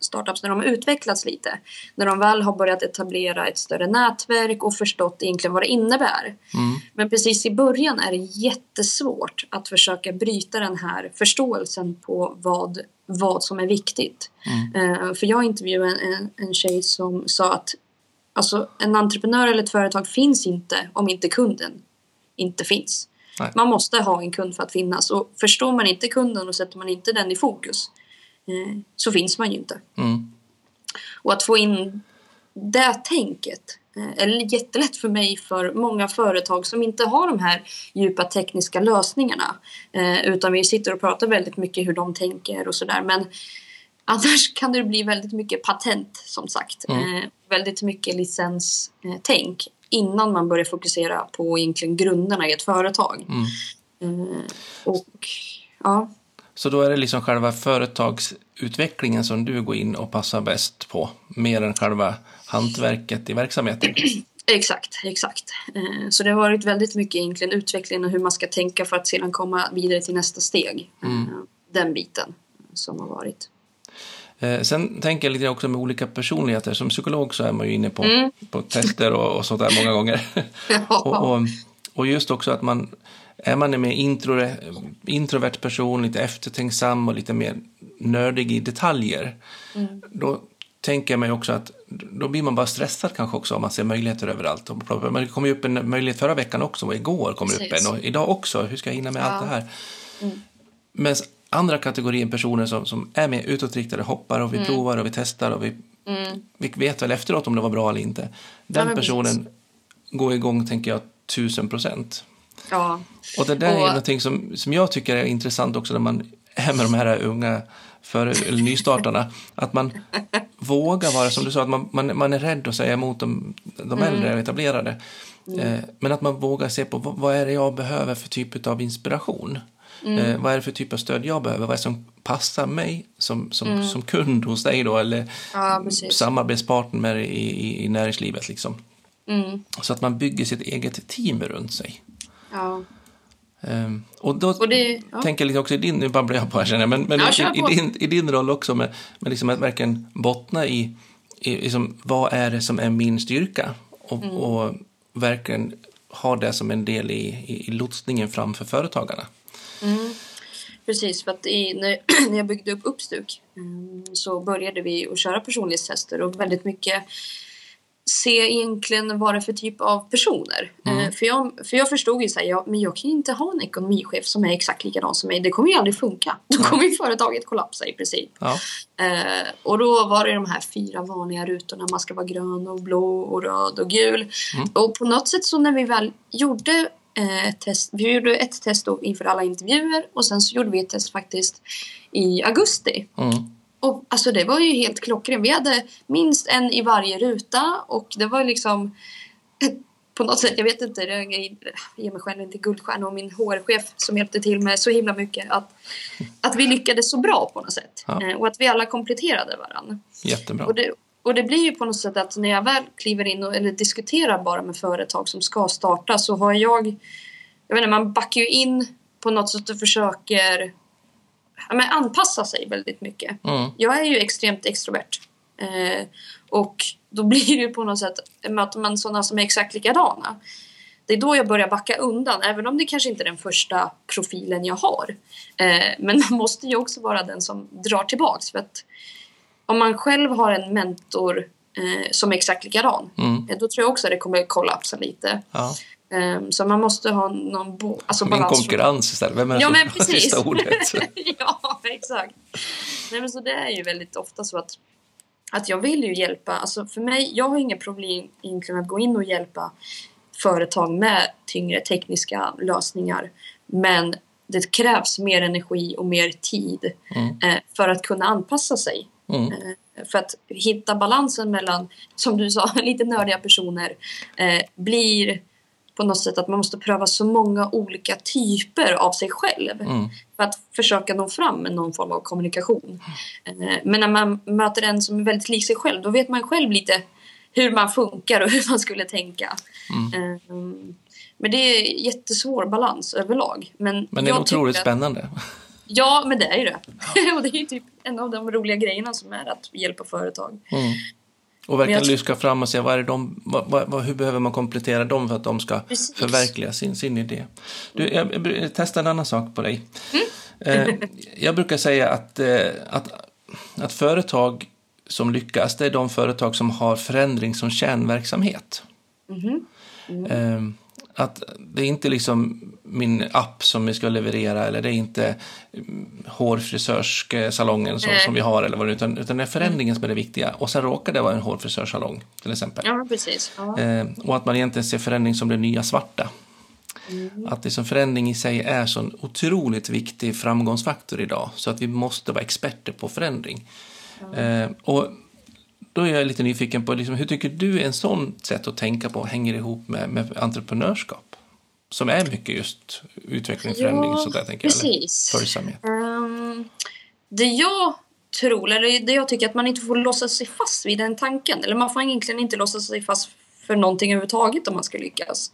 S2: startups när de har utvecklats lite. När de väl har börjat etablera ett större nätverk och förstått egentligen vad det innebär. Mm. Men precis i början är det jättesvårt att försöka bryta den här förståelsen på vad, vad som är viktigt. Mm. Uh, för jag intervjuade en, en, en tjej som sa att alltså, en entreprenör eller ett företag finns inte om inte kunden inte finns. Nej. Man måste ha en kund för att finnas och förstår man inte kunden och sätter man inte den i fokus eh, så finns man ju inte. Mm. Och att få in det tänket eh, är jättelätt för mig för många företag som inte har de här djupa tekniska lösningarna. Eh, utan vi sitter och pratar väldigt mycket hur de tänker och sådär. Men <laughs> annars kan det bli väldigt mycket patent som sagt. Mm. Eh, väldigt mycket licenstänk innan man börjar fokusera på egentligen grunderna i ett företag. Mm. Eh, och ja.
S1: Så då är det liksom själva företagsutvecklingen som du går in och passar bäst på, mer än själva hantverket i verksamheten? <clears throat>
S2: Exakt, exakt. Eh, så det har varit väldigt mycket egentligen utvecklingen och hur man ska tänka för att sedan komma vidare till nästa steg. Mm. Eh, den biten som har varit.
S1: Eh, sen tänker jag lite också med olika personligheter. Som psykolog så är man ju inne på, mm. på tester och, och sånt där många gånger. <laughs> Ja. och, och, och, just också att man är man en mer intro, introvert person, lite eftertänksam och lite mer nördig i detaljer. Mm. Då tänker jag mig också att då blir man bara stressad kanske också om man ser möjligheter överallt. Men det kom ju upp en möjlighet förra veckan också och igår kom det upp en och idag också. Hur ska jag hinna med ja. allt det här? Mm. Men andra kategorier personer som, som är mer utåtriktade, hoppar och vi mm. provar och vi testar och vi, mm. vi vet väl efteråt om det var bra eller inte. Den ja, personen precis. går igång, tänker jag, tusen procent. Ja. Och det där och... är någonting som, som jag tycker är intressant också när man är med de här unga för, eller nystartarna. <laughs> Att man vågar vara, som du sa, att man, man, man är rädd att säga emot de, de mm. äldre och etablerade. Mm. Eh, men att man vågar se på vad, är det jag behöver för typ av inspiration. Mm. Eh, vad är det för typ av stöd jag behöver? Vad är det som passar mig som, som, mm. som kund hos dig då eller ja, samarbetspartner i, i, näringslivet liksom. Mm. Så att man bygger sitt eget team runt sig. Ja. Um, och då och det, ja. tänker jag lite också i din, nu babblar jag på här känner jag, men, men ja, i, i, din, i din roll också med, med liksom att verkligen bottna i, i liksom, vad är det som är min styrka och, mm. och verkligen ha det som en del i, i, i lotsningen framför företagarna.
S2: Mm. Precis, för att i, när, <clears throat> när jag byggde upp Uppstuk mm, så började vi att köra personlighetstester och väldigt mycket se egentligen vad det är för typ av personer. Mm. Uh, för, jag, för jag förstod ju så här, ja, men jag kan ju inte ha en ekonomichef som är exakt likadan som mig. Det kommer ju aldrig funka. Då kommer ju företaget kollapsa i princip. Ja. Uh, och då var det de här fyra vanliga rutorna. Man ska vara grön och blå och röd och gul. Mm. Och på något sätt så när vi väl gjorde eh, test. Vi gjorde ett test då inför alla intervjuer och sen så gjorde vi ett test faktiskt i augusti. Mm. Och alltså det var ju helt klockrent. Vi hade minst en i varje ruta och det var liksom på något sätt, jag vet inte, jag ger mig själv inte guldstjärna och min HR-chef som hjälpte till med så himla mycket att, att vi lyckades så bra på något sätt. Ja. Eh, och att vi alla kompletterade varandra.
S1: Jättebra.
S2: Och det, och det blir ju på något sätt att när jag väl kliver in och, eller diskuterar bara med företag som ska starta så har jag, jag vet inte, man backar ju in på något sätt och försöker ja, men anpassa sig väldigt mycket. Mm. Jag är ju extremt extrovert. Eh, och då blir det ju på något sätt, möter man sådana som är exakt likadana. Det är då jag börjar backa undan, även om det kanske inte är den första profilen jag har. Eh, men man måste ju också vara den som drar tillbaks. För att om man själv har en mentor eh, som är exakt likadan, mm. Eh, då tror jag också att det kommer kollapsa lite. Ja. Um, så man måste ha någon bo- alltså
S1: en konkurrens istället. Vem är
S2: ja, men precis. sista ordet? <laughs> ja, exakt. Nej, men så det är ju väldigt ofta så att att jag vill ju hjälpa, alltså för mig, jag har inga problem egentligen att gå in och hjälpa företag med tyngre tekniska lösningar. Men det krävs mer energi och mer tid
S1: Mm.
S2: eh, för att kunna anpassa sig.
S1: Mm.
S2: Eh, för att hitta balansen mellan, som du sa, <laughs> lite nördiga personer eh, blir på något sätt att man måste pröva så många olika typer av sig själv
S1: Mm.
S2: för att försöka nå fram med någon form av kommunikation. Eh, Men när man möter en som är väldigt lik sig själv då vet man själv lite hur man funkar och <laughs> hur man skulle tänka.
S1: Mm.
S2: Eh, Men det är jättesvår balans överlag. Men,
S1: Men det är otroligt
S2: att-
S1: spännande.
S2: Ja, men det är ju det. <laughs> och det är ju typ en av de roliga grejerna som är att hjälpa företag.
S1: Mm. Och verkligen
S2: jag-
S1: lyfta fram och se vad är de, vad, vad, hur behöver man komplettera dem för att de ska
S2: Precis.
S1: förverkliga sin, sin idé. Du, jag, jag br- testar en annan sak på dig.
S2: Mm.
S1: Eh, jag brukar säga att, eh, att, att företag som lyckas, det är de företag som har förändring som kärnverksamhet.
S2: Mhm.
S1: Eh, att det är inte liksom min app som vi ska leverera eller det är inte mm, hårfrisörssalongen som,
S2: Nej.
S1: som vi har eller vad det utan, utan det är förändringen som är det viktiga. Och sen råkar det vara en hårfrisörssalong till exempel.
S2: Ja, precis. Ja.
S1: Eh, och att man egentligen ser förändring som det nya svarta.
S2: Mm.
S1: Att liksom förändring i sig är så en otroligt viktig framgångsfaktor idag så att vi måste vara experter på förändring. Eh, och då är jag lite nyfiken på liksom, hur tycker du en sån sätt att tänka på hänger ihop med, med entreprenörskap? Som är mycket just utveckling, förändring och sånt där tänker jag.
S2: precis.
S1: Följsamhet.
S2: Ehm, det jag tror, eller det jag tycker att man inte får låsa sig fast vid den tanken. Eller man får egentligen inte låsa sig fast för någonting överhuvudtaget om man ska lyckas.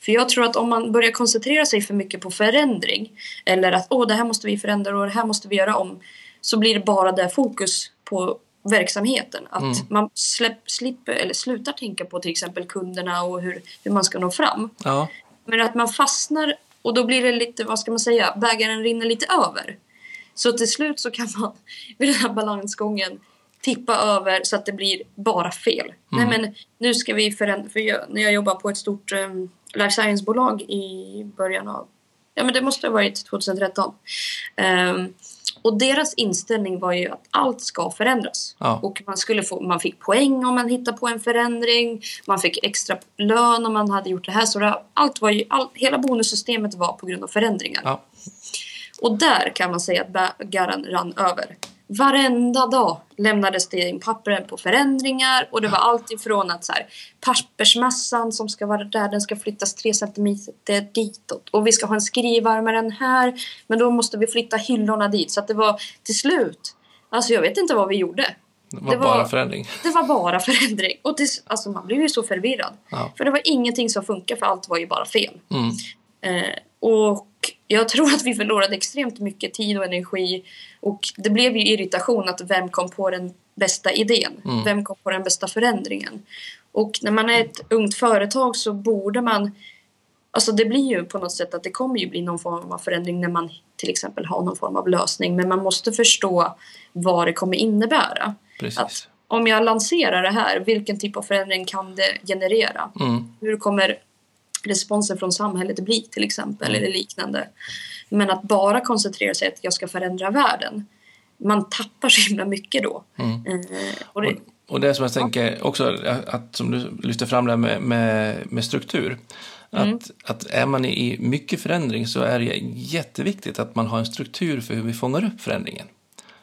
S2: För jag tror att om man börjar koncentrera sig för mycket på förändring eller att åh, det här måste vi förändra och det här måste vi göra om så blir det bara det fokus på verksamheten. Att
S1: Mm.
S2: man släpp, slipper eller slutar tänka på till exempel kunderna och hur, hur man ska nå fram.
S1: Ja,
S2: Men att man fastnar och då blir det lite, vad ska man säga, bägaren rinner lite över. Så till slut så kan man <laughs> vid den här balansgången tippa över så att det blir bara fel. Nej men nu ska vi förändra, för jag, när jag jobbade på ett stort um, life science-bolag i början av, ja men det måste ha varit 2013. Ehm, och deras inställning var ju att allt ska förändras.
S1: Ja.
S2: Och man, skulle få, man fick poäng om man hittade på en förändring. Man fick extra lön om man hade gjort det här. Så det, allt var ju, all, hela bonussystemet var på grund av förändringar.
S1: ja.
S2: Och där kan man säga att bägaren rann över. Varenda dag lämnades det in papper på förändringar och det var allt ifrån att så här, pappersmassan som ska vara där, den ska flyttas 3 centimeter ditåt och vi ska ha en skrivarmaren här men då måste vi flytta hyllorna dit så att det var till slut, alltså jag vet inte vad vi gjorde.
S1: Det var
S2: Det var-
S1: bara förändring.
S2: Det var bara förändring och till, alltså man blev ju så förvirrad.
S1: Ja.
S2: För det var ingenting som funkar för allt var ju bara fel.
S1: Mm.
S2: Eh, och jag tror att vi förlorade extremt mycket tid och energi. Och det blev ju irritation att vem kom på den bästa idén?
S1: Mm.
S2: Vem kom på den bästa förändringen? Och när man är ett ungt företag så borde man... Alltså det blir ju på något sätt att det kommer ju bli någon form av förändring när man till exempel har någon form av lösning. Men man måste förstå vad det kommer innebära.
S1: Precis.
S2: Att om jag lanserar det här, vilken typ av förändring kan det generera?
S1: Mm.
S2: Hur kommer responsen från samhället bli till exempel eller liknande. Men att bara koncentrera sig att jag ska förändra världen. Man tappar så himla mycket då.
S1: Mm.
S2: Eh, och det,
S1: Och, och det som jag tänker också, att, som du lyfter fram där med, med, med struktur.
S2: Mm.
S1: Att, att är man i mycket förändring så är det jätteviktigt att man har en struktur för hur vi fångar upp förändringen.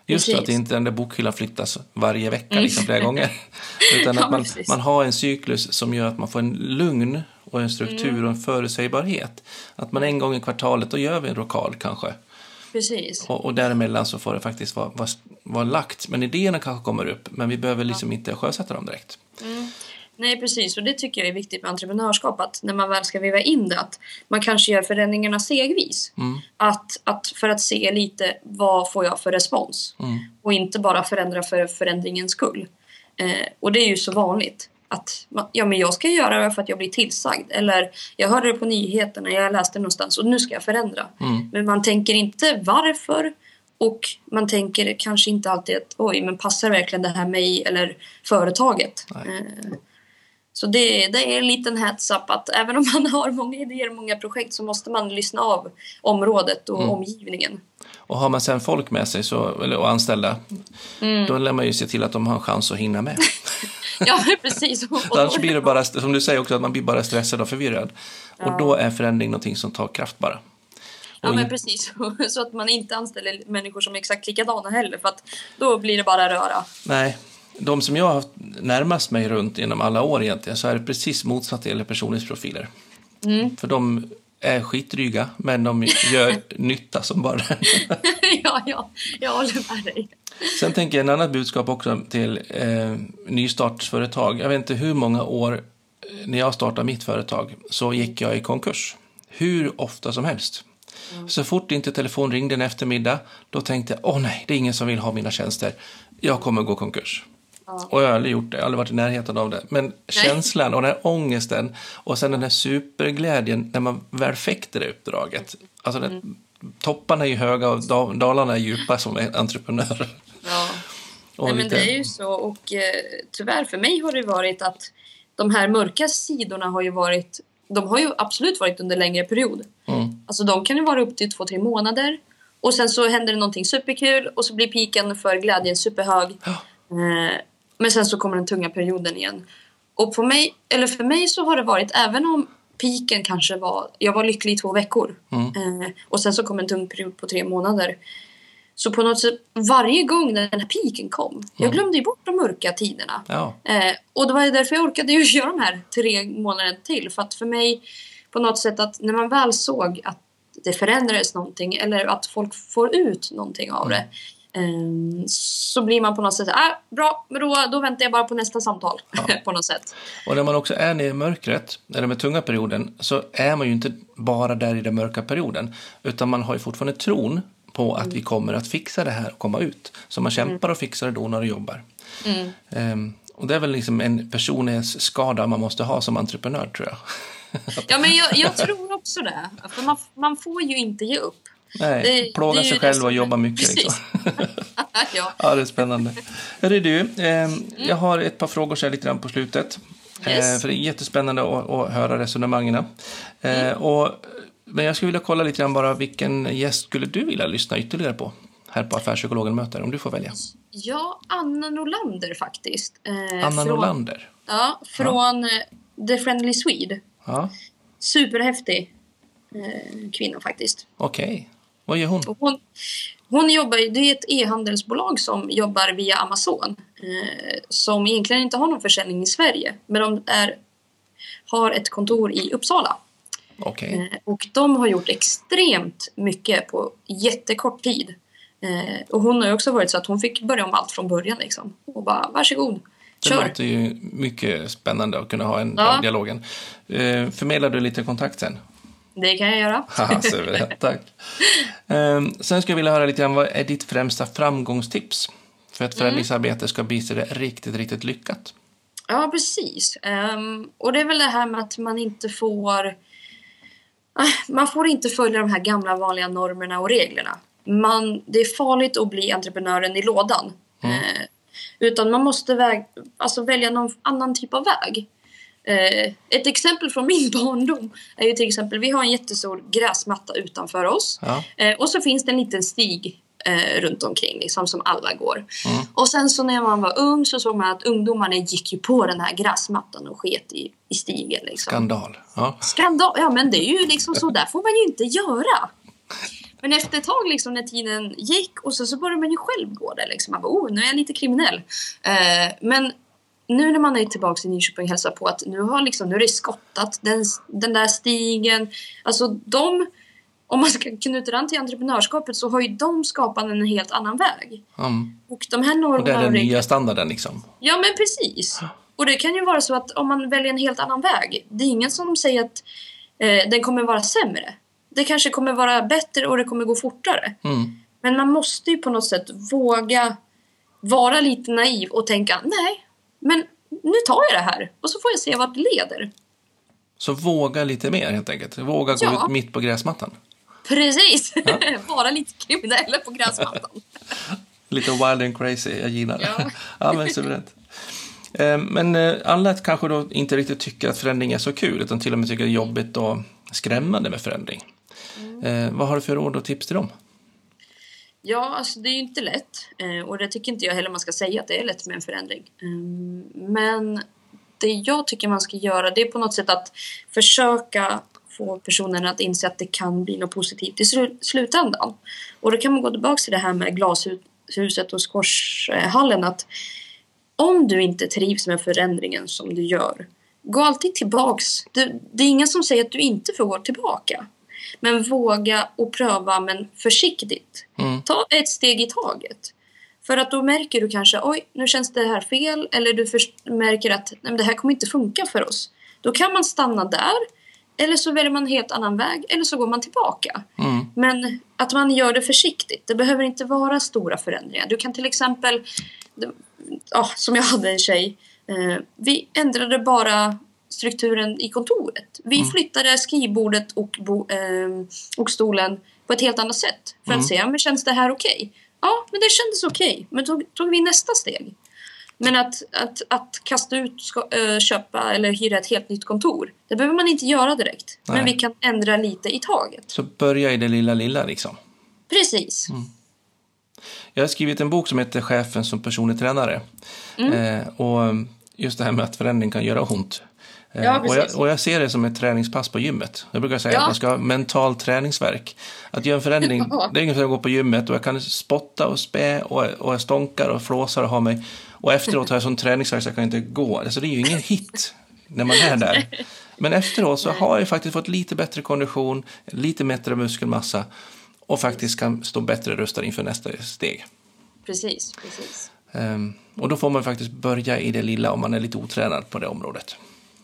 S1: Just så
S2: Precis.
S1: att inte den där bokhyllan flyttas varje vecka liksom, flera gånger. <laughs> Utan att man, man har en cyklus som gör att man får en lugn och en struktur
S2: Mm.
S1: och en förutsägbarhet. Att man en gång i kvartalet, då gör vi en rokal kanske.
S2: precis.
S1: Och, och däremellan så får det faktiskt vara, vara, vara lagt. Men idéerna kanske kommer upp, men vi behöver liksom inte sjösätta dem direkt.
S2: Nej precis och det tycker jag är viktigt med entreprenörskap att när man väl ska väva in det att man kanske gör förändringarna segvis.
S1: Mm.
S2: Att, att för att se lite vad får jag för respons
S1: Mm.
S2: och inte bara förändra för förändringens skull. Eh, och det är ju så vanligt att ja, men jag ska göra det för att jag blir tillsagd eller jag hörde det på nyheterna, jag läste någonstans och nu ska jag förändra.
S1: Mm.
S2: Men man tänker inte varför och man tänker kanske inte alltid att oj, men passar verkligen det här mig eller företaget?
S1: Nej.
S2: Så det, det är en liten heads-up att även om man <laughs> har många idéer och många projekt så måste man lyssna av området och omgivningen.
S1: Och har man sen folk med sig så, eller, och anställda, då lär man ju se till att de har en chans att hinna med. <laughs>
S2: Ja, precis. <laughs>
S1: Annars blir det bara, som du säger också, att man blir bara stressad och förvirrad. Och då är förändring någonting som tar kraft bara.
S2: Ja, men precis. Så att man inte anställer människor som är exakt likadana heller för att då blir det bara röra.
S1: Nej, de som jag har haft närmast mig runt genom alla år egentligen så är det precis motsatt det gäller personlighetsprofiler. För de är skitdryga men de gör <laughs> nytta som bara <laughs>
S2: ja, ja, jag håller med dig.
S1: Sen tänker jag en annat budskap också till eh, nystartsföretag. Jag vet inte hur många år eh, när jag startade mitt företag så gick jag i konkurs. Hur ofta som helst. Så fort inte telefon ringde en eftermiddag då tänkte jag åh nej, det är ingen som vill ha mina tjänster. Jag kommer gå konkurs. Och jag har aldrig gjort det, jag har aldrig varit i närheten av det. Men känslan och den här ångesten och sen den här superglädjen när man väl fick det där uppdraget. Alltså det, topparna är ju höga och da- dalarna är djupa som entreprenör.
S2: Ja. <laughs> Nej, men det är ju så och eh, tyvärr för mig har det varit att de här mörka sidorna har ju varit de har ju absolut varit under längre period.
S1: Mm.
S2: Alltså de kan ju vara upp till två, tre månader och sen så händer det någonting superkul och så blir piken för glädjen superhög. Eh, men sen så kommer den tunga perioden igen. Och på mig, eller för mig så har det varit, även om piken kanske var, jag var lycklig i två veckor eh, och sen så kom en tung period på tre månader. Så på något sätt, varje gång den här piken kom, jag glömde ju bort de mörka tiderna.
S1: Ja,
S2: Eh, och det var därför jag orkade ju <laughs> göra de här tre månaderna till. För att för mig, på något sätt att när man väl såg att det förändrades någonting eller att folk får ut någonting av det. Eh, så blir man på något sätt, ah, bra, men då, då väntar jag bara på nästa samtal. <laughs> på något sätt.
S1: och när man också är nere i mörkret, eller med tunga perioden, så är man ju inte bara där i den mörka perioden, utan man har ju fortfarande tron på att vi kommer att fixa det här och komma ut. Så man kämpar och fixar det då när du jobbar. Ehm, och det är väl liksom en personlighetsskada man måste ha som entreprenör, tror jag.
S2: Ja, men jag, jag <laughs> tror också det. För man, man får ju inte ge upp.
S1: Nej,
S2: Det-
S1: plåga
S2: det
S1: sig själv
S2: som
S1: och jobba mycket. Liksom. <laughs>
S2: ja.
S1: Ja, det är spännande. Hörru du, ehm, jag har ett par frågor så här lite grann på slutet.
S2: Yes.
S1: Eh, för det är jättespännande att, att höra resonemangen. Eh, och, men jag skulle vilja kolla lite grann bara vilken gäst skulle du vilja lyssna ytterligare på här på Affärspsykologen möter, om du får välja.
S2: ja, Anna Norlander faktiskt. Eh,
S1: Anna
S2: från,
S1: Norlander.
S2: Ja, från eh, The Friendly Swede.
S1: Ja,
S2: Superhäftig eh, kvinna faktiskt.
S1: okej. Vad gör hon?
S2: Hon, hon jobbar, det är ett e-handelsbolag som jobbar via Amazon. Eh, som egentligen inte har någon försäljning i Sverige. Men de är, har ett kontor i Uppsala.
S1: Okej.
S2: Eh, och de har gjort extremt mycket på jättekort tid. Eh, och hon har också varit så att hon fick börja om allt från början liksom. Och bara varsågod,
S1: Det
S2: kör.
S1: låter ju mycket spännande att kunna ha en
S2: Ja.
S1: den dialogen. Eh, förmedlar du lite kontakt sen?
S2: Det kan jag göra. <laughs>
S1: Suveränt, <laughs> tack. Ehm, sen skulle jag vilja höra lite grann, vad är ditt främsta framgångstips för att förändringsarbete ska bli så det riktigt, riktigt lyckat?
S2: Ja, precis. Ehm, och det är väl det här med att man inte får... Ah, Man får inte följa de här gamla vanliga normerna och reglerna. Man, det är farligt att bli entreprenören i lådan. Eh, utan man måste väg, alltså välja någon annan typ av väg. Eh, ett exempel från min <laughs> barndom är ju till exempel, vi har en jättestor gräsmatta utanför oss.
S1: Ja.
S2: Eh, och så finns det en liten stig eh, runt omkring liksom, som alla går. Och sen så när man var ung så såg man att ungdomarna gick ju på den här gräsmattan och sket i, i stigen. Liksom.
S1: Skandal. Ja.
S2: Skandal! Ja men det är ju liksom så, där får man ju inte göra. Men efter ett tag liksom när tiden gick och så, så började man ju själv gå där liksom. Man bara, oh nu är jag lite kriminell. Eh, men nu när man är tillbaka i Nyköping hälsar på att nu har liksom, nu är det skottat den, den där stigen. Alltså de, om man ska knyta an till entreprenörskapet så har ju de skapat en helt annan väg.
S1: Mm.
S2: Och de här
S1: Och det är
S2: normerna
S1: den nya standarden liksom.
S2: Ja men precis. Och det kan ju vara så att om man väljer en helt annan väg. Det är ingen som säger att eh, den kommer vara sämre. Det kanske kommer vara bättre och det kommer gå fortare.
S1: Mm.
S2: Men man måste ju på något sätt våga vara lite naiv och tänka nej, men nu tar jag det här och så får jag se vart det leder.
S1: Så våga lite mer helt enkelt. Våga gå
S2: Ja.
S1: ut mitt på gräsmattan.
S2: Precis! <laughs> vara lite kriminell på gräsmattan. <laughs>
S1: Lite wild and crazy, jag gillar det.
S2: Ja. <laughs>
S1: ja, men suveränt. Eh, men eh, alla kanske då inte riktigt tycker att förändring är så kul utan till och med tycker det är jobbigt och skrämmande med förändring. Mm. Vad har du för råd och tips till dem?
S2: Ja, alltså det är ju inte lätt eh, och det tycker inte jag heller man ska säga att det är lätt med en förändring. Eh, men det jag tycker man ska göra det är på något sätt att försöka få personen att inse att det kan bli något positivt i slutändan. Och då kan man gå tillbaka till det här med glashuset och squashhallen att om du inte trivs med förändringen som du gör, gå alltid tillbaks. Det är ingen som säger att du inte får gå tillbaka. Men våga och pröva, men försiktigt. Mm. Ta ett steg i taget. För att då märker du kanske, oj, nu känns det här fel. Eller du märker att nej, det här kommer inte funka för oss. Då kan man stanna där. Eller så väljer man en helt annan väg. Eller så går man tillbaka. Mm. Men att man gör det försiktigt. Det behöver inte vara stora förändringar. Du kan till exempel, ja, som jag hade en tjej. Eh, vi ändrade bara strukturen i kontoret. Vi mm. flyttade skrivbordet och, bo, eh, och stolen på ett helt annat sätt. För mm. att se, men känns det här okej? Okay? Ja, men det kändes okej. Okay. Men då tog vi nästa steg. Men att, att, att kasta ut, ska, äh, köpa eller hyra ett helt nytt kontor, det behöver man inte göra direkt. Nej. Men vi kan ändra lite i taget.
S1: Så börja i det lilla, lilla liksom?
S2: Precis. Mm.
S1: Jag har skrivit en bok som heter Chefen som personlig tränare. Mm. Eh, och just det här med att förändring kan göra ont. Eh, ja, och, jag, och, jag, ser det som ett träningspass på gymmet. Jag brukar säga ja. att man ska ha mental träningsverk. Att göra en förändring, <laughs> ja. det är ungefär att gå på gymmet och jag kan spotta och spä och, och jag stonkar och flåsar och har mig. Och efteråt har jag sån träningsvärk så jag kan inte gå. Alltså det är ju ingen <laughs> hit när man är där. Men efteråt så har jag faktiskt fått lite bättre kondition, lite bättre muskelmassa och faktiskt kan stå bättre rustad inför nästa steg.
S2: Precis, precis.
S1: Um, och då får man faktiskt börja i det lilla om man är lite otränad på det området.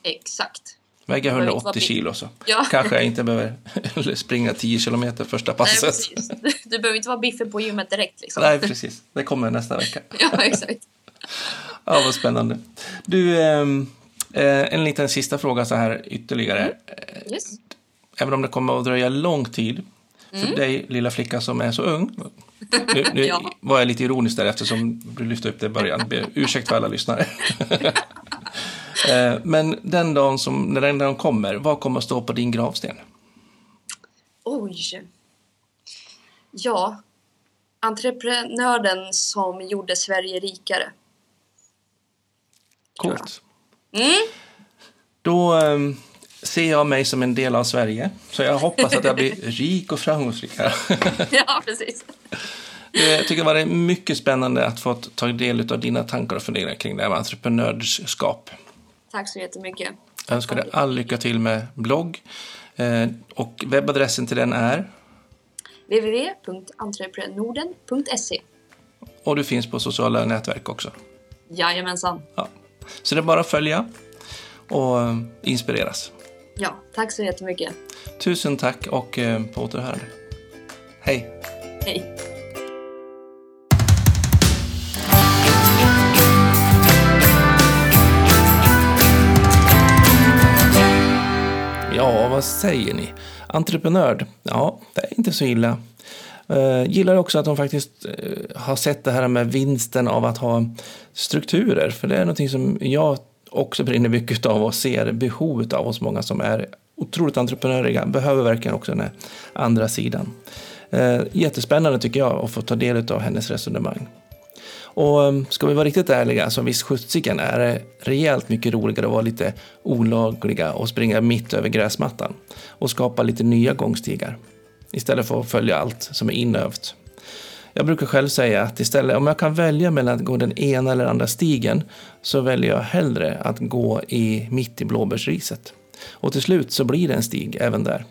S2: Exakt.
S1: Väger 180 kilo så ja. kanske jag inte behöver <laughs> springa 10 kilometer första passet.
S2: Nej, du behöver inte vara biffen på gymmet direkt. Liksom.
S1: Nej, precis. Det kommer nästa vecka. <laughs>
S2: ja, exakt.
S1: ja, vad spännande. Du, ehm, eh, en liten sista fråga så här ytterligare. Mm.
S2: Yes.
S1: Även om det kommer att dröja lång tid för mm. dig, lilla flicka som är så ung. Nu, nu <laughs> ja. var jag lite ironisk där eftersom du lyfte upp det i början. Ursäkt för alla lyssnare. Eh, men den dagen som, när den dagen kommer, vad kommer att stå på din gravsten?
S2: Oj. Ja, entreprenören som gjorde Sverige rikare.
S1: Coolt. Mm. Då um, ser jag mig som en del av Sverige. Så jag hoppas att jag blir <laughs> rik och framgångsrik <laughs>
S2: ja, precis.
S1: Jag tycker det var mycket spännande att få ta del av dina tankar och funderingar kring det här med entreprenörskap.
S2: Tack så jättemycket.
S1: Jag önskar dig all lycka till med blogg. Eh, och webbadressen till den är?
S2: www.entreprenorden.se
S1: Och du finns på sociala nätverk också?
S2: Jajamensan.
S1: Ja. Så det är bara att följa och eh, inspireras.
S2: Ja, tack så jättemycket.
S1: Tusen tack och eh, på återhörande. Hej!
S2: Hej!
S1: Vad säger ni? Entreprenör, ja, det är inte så illa. Uh, gillar också att de faktiskt uh, har sett det här med vinsten av att ha strukturer. För det är någonting som jag också brinner mycket av och ser behovet av hos många som är otroligt entreprenöriga. Behöver verkligen också den andra sidan. Uh, jättespännande tycker jag att få ta del av hennes resonemang. Och ehm, ska vi vara riktigt ärliga, så visst sjuttsiken är det rejält mycket roligare att vara lite olagliga och springa mitt över gräsmattan och skapa lite nya gångstigar istället för att följa allt som är inövt. Jag brukar själv säga att istället, om jag kan välja mellan att gå den ena eller andra stigen så väljer jag hellre att gå i, mitt i blåbärsriset. Och till slut så blir det en stig även där.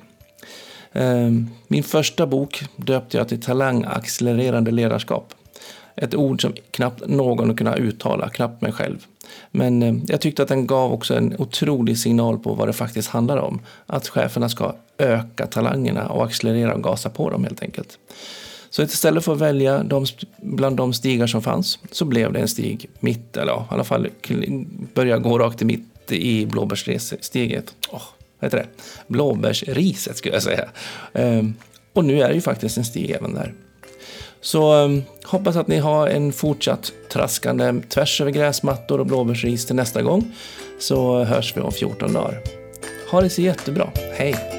S1: Ehm, min första bok döpte jag till Talang accelererande ledarskap. Ett ord som knappt någon kunde uttala, knappt mig själv. Men eh, jag tyckte att den gav också en otrolig signal på vad det faktiskt handlar om. Att cheferna ska öka talangerna och accelerera och gasa på dem helt enkelt. Så istället för att välja de, bland de stigar som fanns så blev det en stig mitt, eller ja, i alla fall börja gå rakt i mitt i blåbärssteget. Oh, vad heter det? Blåbärsriset skulle jag säga. Ehm, och nu är det ju faktiskt en stig även där. Så um, hoppas att ni har en fortsatt traskande tvärs över gräsmattor och blåbärsris till nästa gång. Så eh, hörs vi om 14 dagar. Ha det så jättebra. Hej!